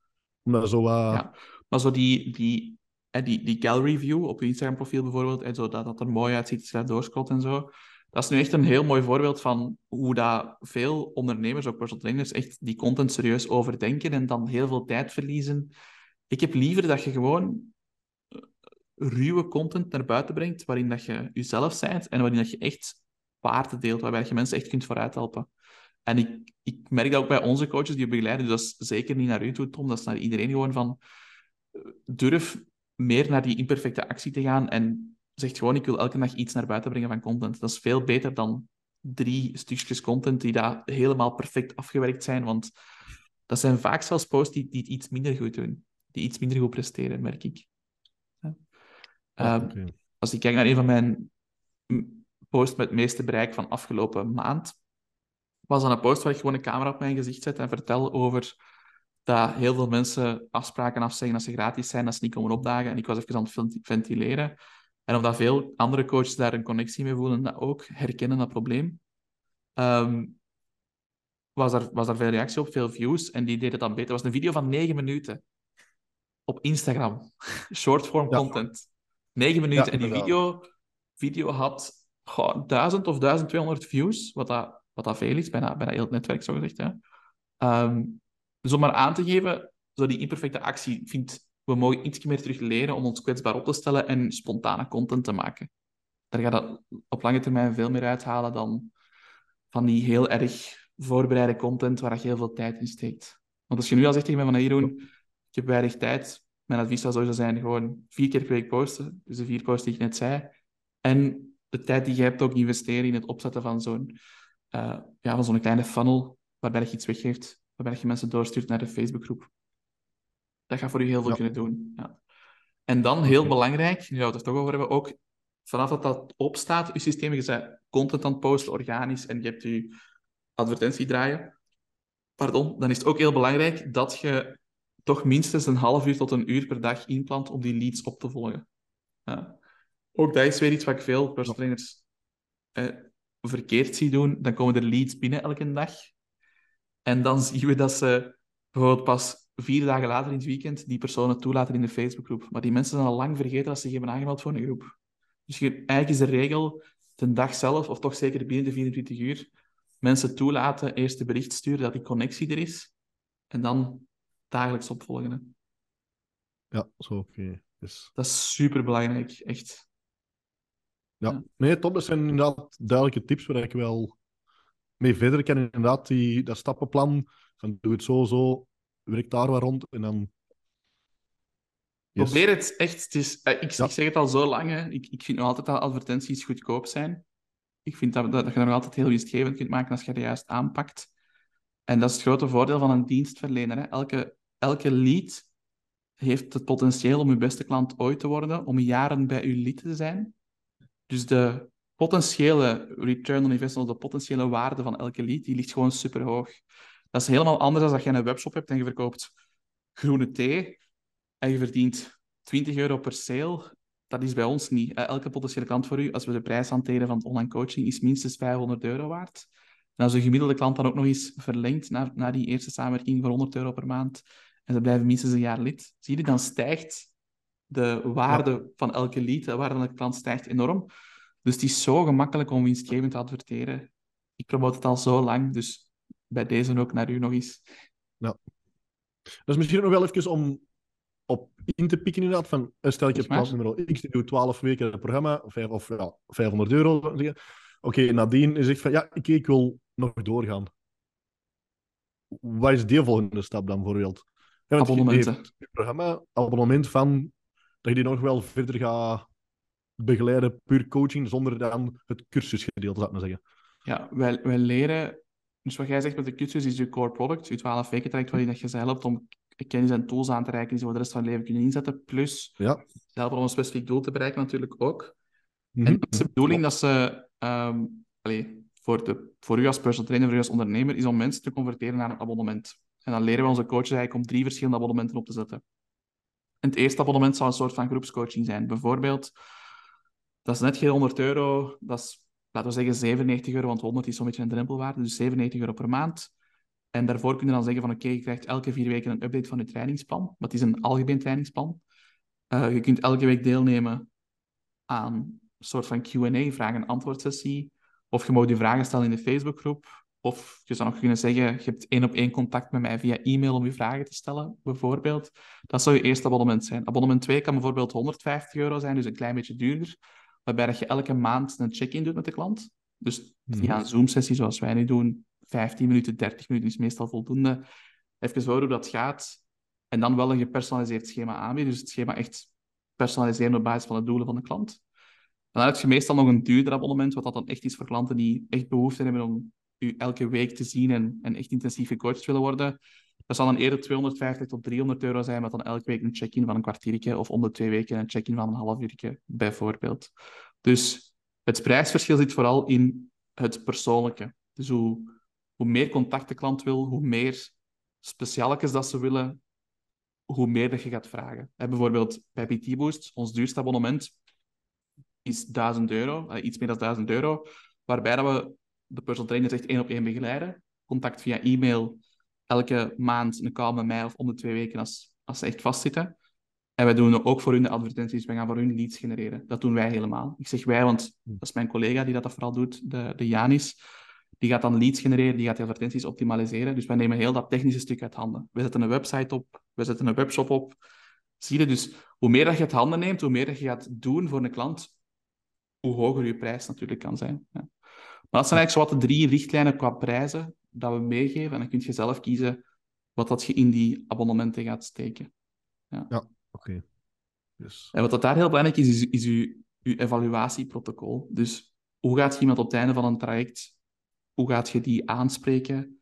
B: maar zo... Ja,
A: maar zo die, die, die, die gallery view op je Instagram-profiel bijvoorbeeld, en zo dat dat er mooi uitziet als je doorscrollt en zo. Dat is nu echt een heel mooi voorbeeld van hoe dat veel ondernemers, ook personal trainers, echt die content serieus overdenken en dan heel veel tijd verliezen. Ik heb liever dat je gewoon eh, ruwe content naar buiten brengt, waarin dat je jezelf bent en waarin dat je echt waarde deelt, waarbij je mensen echt kunt vooruit helpen. En ik, ik merk dat ook bij onze coaches die we begeleiden, dus dat is zeker niet naar u toe, Tom, dat is naar iedereen gewoon van eh, durf meer naar die imperfecte actie te gaan en zeg gewoon, ik wil elke dag iets naar buiten brengen van content. Dat is veel beter dan drie stukjes content die daar helemaal perfect afgewerkt zijn, want dat zijn vaak zelfs posts die, die het iets minder goed doen, die iets minder goed presteren, merk ik. Ja. Ehm, als ik kijk naar een van mijn posts met het meeste bereik van afgelopen maand, was dan een post waar ik gewoon een camera op mijn gezicht zet en vertel over dat heel veel mensen afspraken afzeggen als ze gratis zijn, dat ze niet komen opdagen. En ik was even aan het ventileren. En omdat veel andere coaches daar een connectie mee voelen, dat ook herkennen dat probleem, um, was, er, was er veel reactie op, veel views. En die deden het dan beter. Het was een video van negen minuten op Instagram. [laughs] Shortform ja. content. Negen minuten. en die video, video had goh, 1000 of 1200 views, wat dat wat dat veel is, bijna, bijna heel het netwerk, zo gezegd. Hè. Um, dus om maar aan te geven, zo die imperfecte actie vindt, we mogen iets meer terug leren om ons kwetsbaar op te stellen en spontane content te maken. Daar gaat dat op lange termijn veel meer uithalen dan van die heel erg voorbereide content waar je heel veel tijd in steekt. Want als je nu al zegt tegen mij van, Jeroen, ik heb weinig tijd, mijn advies zou sowieso zijn gewoon vier keer per week posten, dus de vier posts die ik net zei, en de tijd die je hebt ook investeren in het opzetten van zo'n uh, ja, van zo'n kleine funnel waarbij je iets weggeeft, waarbij je mensen doorstuurt naar de Facebookgroep. Dat gaat voor u heel veel kunnen doen. Ja. En dan, heel belangrijk, nu we het er toch over hebben, ook vanaf dat dat opstaat, je systeem, je bent content aan het posten, organisch, en je hebt je advertentie draaien, pardon, dan is het ook heel belangrijk dat je toch minstens een half uur tot een uur per dag inplant om die leads op te volgen. Ja. Ook dat is weer iets wat ik veel personal trainers eh, verkeerd zie doen, dan komen er leads binnen elke dag. En dan zien we dat ze bijvoorbeeld pas vier dagen later in het weekend die personen toelaten in de Facebookgroep. Maar die mensen zijn al lang vergeten dat ze zich hebben aangemeld voor een groep. Dus eigenlijk is de regel de dag zelf, of toch zeker binnen de 24 uur, mensen toelaten, eerst een bericht sturen dat die connectie er is, en dan dagelijks opvolgen.
B: Ja, zo oké. Dus...
A: Dat is super belangrijk, echt.
B: Ja, nee, top. Dat zijn inderdaad duidelijke tips waar ik wel mee verder kan. Inderdaad, die, dat stappenplan van doe het zo, zo, werk daar waar rond en dan...
A: Yes. Probeer het echt. Het is, eh, ik, ik, zeg het al zo lang, hè. Ik, ik vind nog altijd dat advertenties goedkoop zijn. Ik vind dat, dat, dat je er nog altijd heel winstgevend kunt maken als je het juist aanpakt. En dat is het grote voordeel van een dienstverlener. Hè. Elke, elke lead heeft het potentieel om uw beste klant ooit te worden, om jaren bij uw lead te zijn. Dus de potentiële return on investment, de potentiële waarde van elke lead, die ligt gewoon super hoog. Dat is helemaal anders dan dat je een webshop hebt en je verkoopt groene thee en je verdient 20 euro per sale. Dat is bij ons niet. Eh, elke potentiële klant voor u, als we de prijs hanteren van online coaching, is minstens 500 euro waard. En als de gemiddelde klant dan ook nog eens verlengt na, na die eerste samenwerking voor 100 euro per maand en ze blijven minstens een jaar lid, zie je, dan stijgt de waarde van elke lead, de waarde van de klant stijgt enorm. Dus het is zo gemakkelijk om winstgevend te adverteren. Ik promote het al zo lang, dus bij deze ook naar u nog eens.
B: Ja. Dat is misschien nog wel even om op in te pikken inderdaad. Van, stel ik heb nummer X, die doet 12 weken het programma, of, of ja, 500 euro. Oké, okay, nadien zegt van, ja, ik, ik wil nog doorgaan. Wat is die volgende stap dan bijvoorbeeld?
A: Ja, Abonnementen.
B: Het programma, abonnement van dat je die nog wel verder gaat begeleiden, puur coaching, zonder dan het cursusgedeelte, zou ik maar zeggen.
A: Ja, wij, wij leren... Dus wat jij zegt met de cursus is je core product, je 12 weken traject waarin dat je ze helpt om kennis en tools aan te reiken die ze voor de rest van hun leven kunnen inzetten. Plus,
B: ja.
A: helpen om een specifiek doel te bereiken natuurlijk ook. Mhm. En dat is de bedoeling dat ze... Um, allez, voor, de, voor u als personal trainer, voor u als ondernemer, is om mensen te converteren naar een abonnement. En dan leren we onze coaches eigenlijk om drie verschillende abonnementen op te zetten het eerste abonnement zou een soort van groepscoaching zijn. Bijvoorbeeld, Dat is net geen 100 euro. Dat is, laten we zeggen, 97 euro, want 100 is zo'n beetje een drempelwaarde. Dus 97 euro per maand. En daarvoor kun je dan zeggen van oké, je krijgt elke vier weken een update van je trainingsplan. Dat is een algemeen trainingsplan. Uh, je kunt elke week deelnemen aan een soort van Q&A, vraag- en antwoordsessie. Of je mag je vragen stellen in de Facebookgroep. Of je zou nog kunnen zeggen, je hebt één op één contact met mij via e-mail om je vragen te stellen, bijvoorbeeld. Dat zou je eerste abonnement zijn. Abonnement 2 kan bijvoorbeeld 150 euro zijn, dus een klein beetje duurder. Waarbij dat je elke maand een check-in doet met de klant. Dus via mhm. een Zoom-sessie zoals wij nu doen, 15 minuten, 30 minuten is meestal voldoende. Even horen hoe dat gaat. En dan wel een gepersonaliseerd schema aanbieden. Dus het schema echt personaliseren op basis van de doelen van de klant. dan heb je meestal nog een duurder abonnement, wat dat dan echt is voor klanten die echt behoefte hebben om u elke week te zien en, en echt intensief gecoacht willen worden. Dat zal dan eerder 250 tot 300 euro zijn, met dan elke week een check-in van een kwartiertje of om de twee weken een check-in van een half uurtje, bijvoorbeeld. Dus het prijsverschil zit vooral in het persoonlijke. Dus hoe, hoe meer contact de klant wil, hoe meer specialetjes dat ze willen, hoe meer dat je gaat vragen. bijvoorbeeld bij PT Boost, ons duurste abonnement is 1000 euro, eh, iets meer dan 1000 euro, waarbij dat we de personal trainer echt één op één begeleiden. Contact via e-mail, elke maand een call met mij of om de twee weken als, als ze echt vastzitten. En wij doen ook voor hun de advertenties, wij gaan voor hun leads genereren. Dat doen wij helemaal. Ik zeg wij, want dat is mijn collega die dat vooral doet, de, de Janis. Die gaat dan leads genereren, die gaat de advertenties optimaliseren. Dus wij nemen heel dat technische stuk uit handen. We zetten een website op, we zetten een webshop op. Zie je dus, hoe meer dat je het handen neemt, hoe meer dat je gaat doen voor een klant, hoe hoger je prijs natuurlijk kan zijn. Ja. Maar dat zijn eigenlijk zo wat de drie richtlijnen qua prijzen dat we meegeven. En dan kun je zelf kiezen wat dat je in die abonnementen gaat steken.
B: Ja, ja oké. Dus...
A: En wat dat daar heel belangrijk is, is, is uw, uw evaluatieprotocol. Dus hoe gaat je iemand op het einde van een traject, hoe gaat je die aanspreken?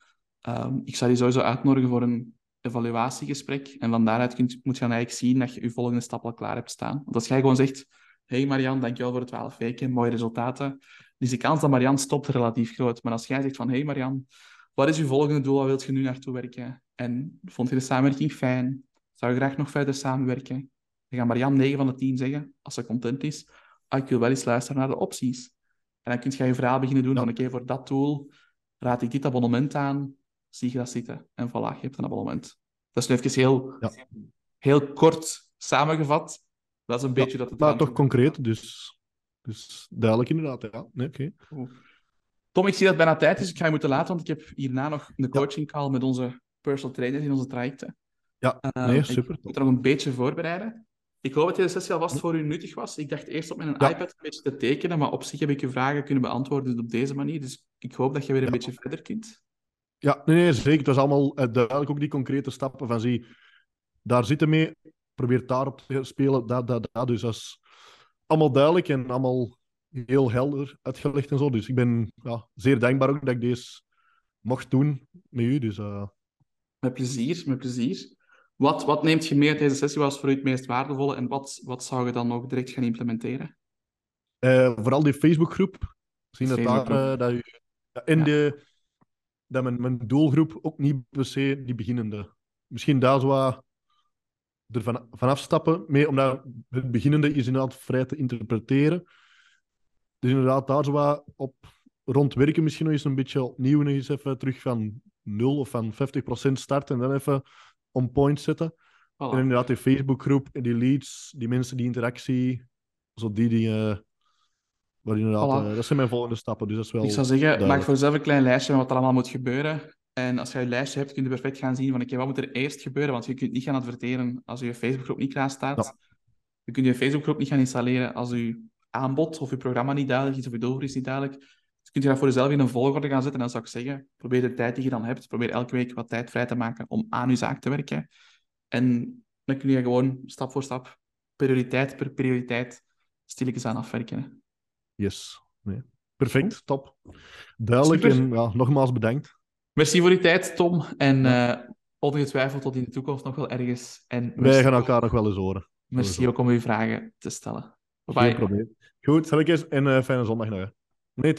A: Um, ik zou die sowieso uitnodigen voor een evaluatiegesprek. En van daaruit kunt, moet je dan eigenlijk zien dat je je volgende stap al klaar hebt staan. Want als jij gewoon zegt, hey Marian, dankjewel voor de twaalf weken, mooie resultaten. Dus de kans dat Marian stopt relatief groot. Maar als jij zegt van, hey Marian, wat is je volgende doel? Waar wilt je nu naartoe werken? En vond je de samenwerking fijn? Zou je graag nog verder samenwerken? Dan gaat Marian 9 van de 10 zeggen, als ze content is, ah, ik wil wel eens luisteren naar de opties. En dan kun je je verhaal beginnen doen van, oké, voor dat doel raad ik dit abonnement aan, zie je dat zitten. En voilà, je hebt een abonnement. Dat is nu even heel, ja. heel kort samengevat. Dat is een beetje dat het...
B: Maar toch concreet, dus, dus duidelijk inderdaad. Ja, nee, oké.
A: Tom, ik zie dat het bijna tijd is. Ik ga je moeten laten, want ik heb hierna nog een coaching call met onze personal trainers in onze trajecten.
B: Ja, uh, nee, super.
A: Ik moet er nog een beetje voorbereiden. Ik hoop dat deze sessie alvast voor u nuttig was. Ik dacht eerst op mijn iPad een beetje te tekenen, maar op zich heb ik je vragen kunnen beantwoorden op deze manier. Dus ik hoop dat je weer een beetje verder kunt.
B: Ja, nee, nee, zeker. Het was allemaal uh, duidelijk ook die concrete stappen van zie, daar zitten mee, probeer daarop te spelen, dat, dat, dat. Dus dat is allemaal duidelijk en allemaal heel helder uitgelegd en zo. Dus ik ben ja, zeer dankbaar ook dat ik deze mocht doen met u. Dus, uh...
A: Met plezier, met plezier. Wat, wat neemt je mee uit deze sessie? Wat was voor u het meest waardevolle en wat, wat zou je dan nog direct gaan implementeren?
B: Uh, vooral die Facebookgroep. Zien dat daar uh, dat u, ja. de, dat mijn, mijn doelgroep ook niet per se die beginnende. Misschien daar zo wat er van, vanaf stappen mee, omdat het beginnende is inderdaad vrij te interpreteren. Dus inderdaad, daar zo wat op rondwerken misschien nog eens een beetje opnieuw nog eens even terug van 0 of van 50% starten en dan even on point zetten. En inderdaad, die Facebookgroep, die leads, die mensen, die interactie, zo die dingen. Maar inderdaad, uh, dat zijn mijn volgende stappen. Dus dat is wel
A: ik zou zeggen, maak voor jezelf een klein lijstje van wat er allemaal moet gebeuren. En als je een lijstje hebt, kun je perfect gaan zien van oké, wat moet er eerst gebeuren? Want je kunt niet gaan adverteren als je Facebookgroep niet klaar staat. Ja. Je kunt je Facebookgroep niet gaan installeren als je aanbod of je programma niet duidelijk is of je doelgroep is niet duidelijk. Dus kun je dat voor jezelf in een volgorde gaan zetten. En dan zou ik zeggen, probeer de tijd die je dan hebt, probeer elke week wat tijd vrij te maken om aan je zaak te werken. En dan kun je gewoon stap voor stap, prioriteit per prioriteit, stilletjes aan afwerken.
B: Yes. Nee. Perfect, top. Duidelijk Super. en ja, nogmaals bedankt.
A: Merci voor die tijd, Tom. En uh, ongetwijfeld tot in de toekomst nog wel ergens. En
B: Wij gaan elkaar nog wel eens horen.
A: Merci ook om uw vragen te stellen.
B: Bye. Geen probleem. Goed, zal ik eens en uh, fijne zondag nog. Nee,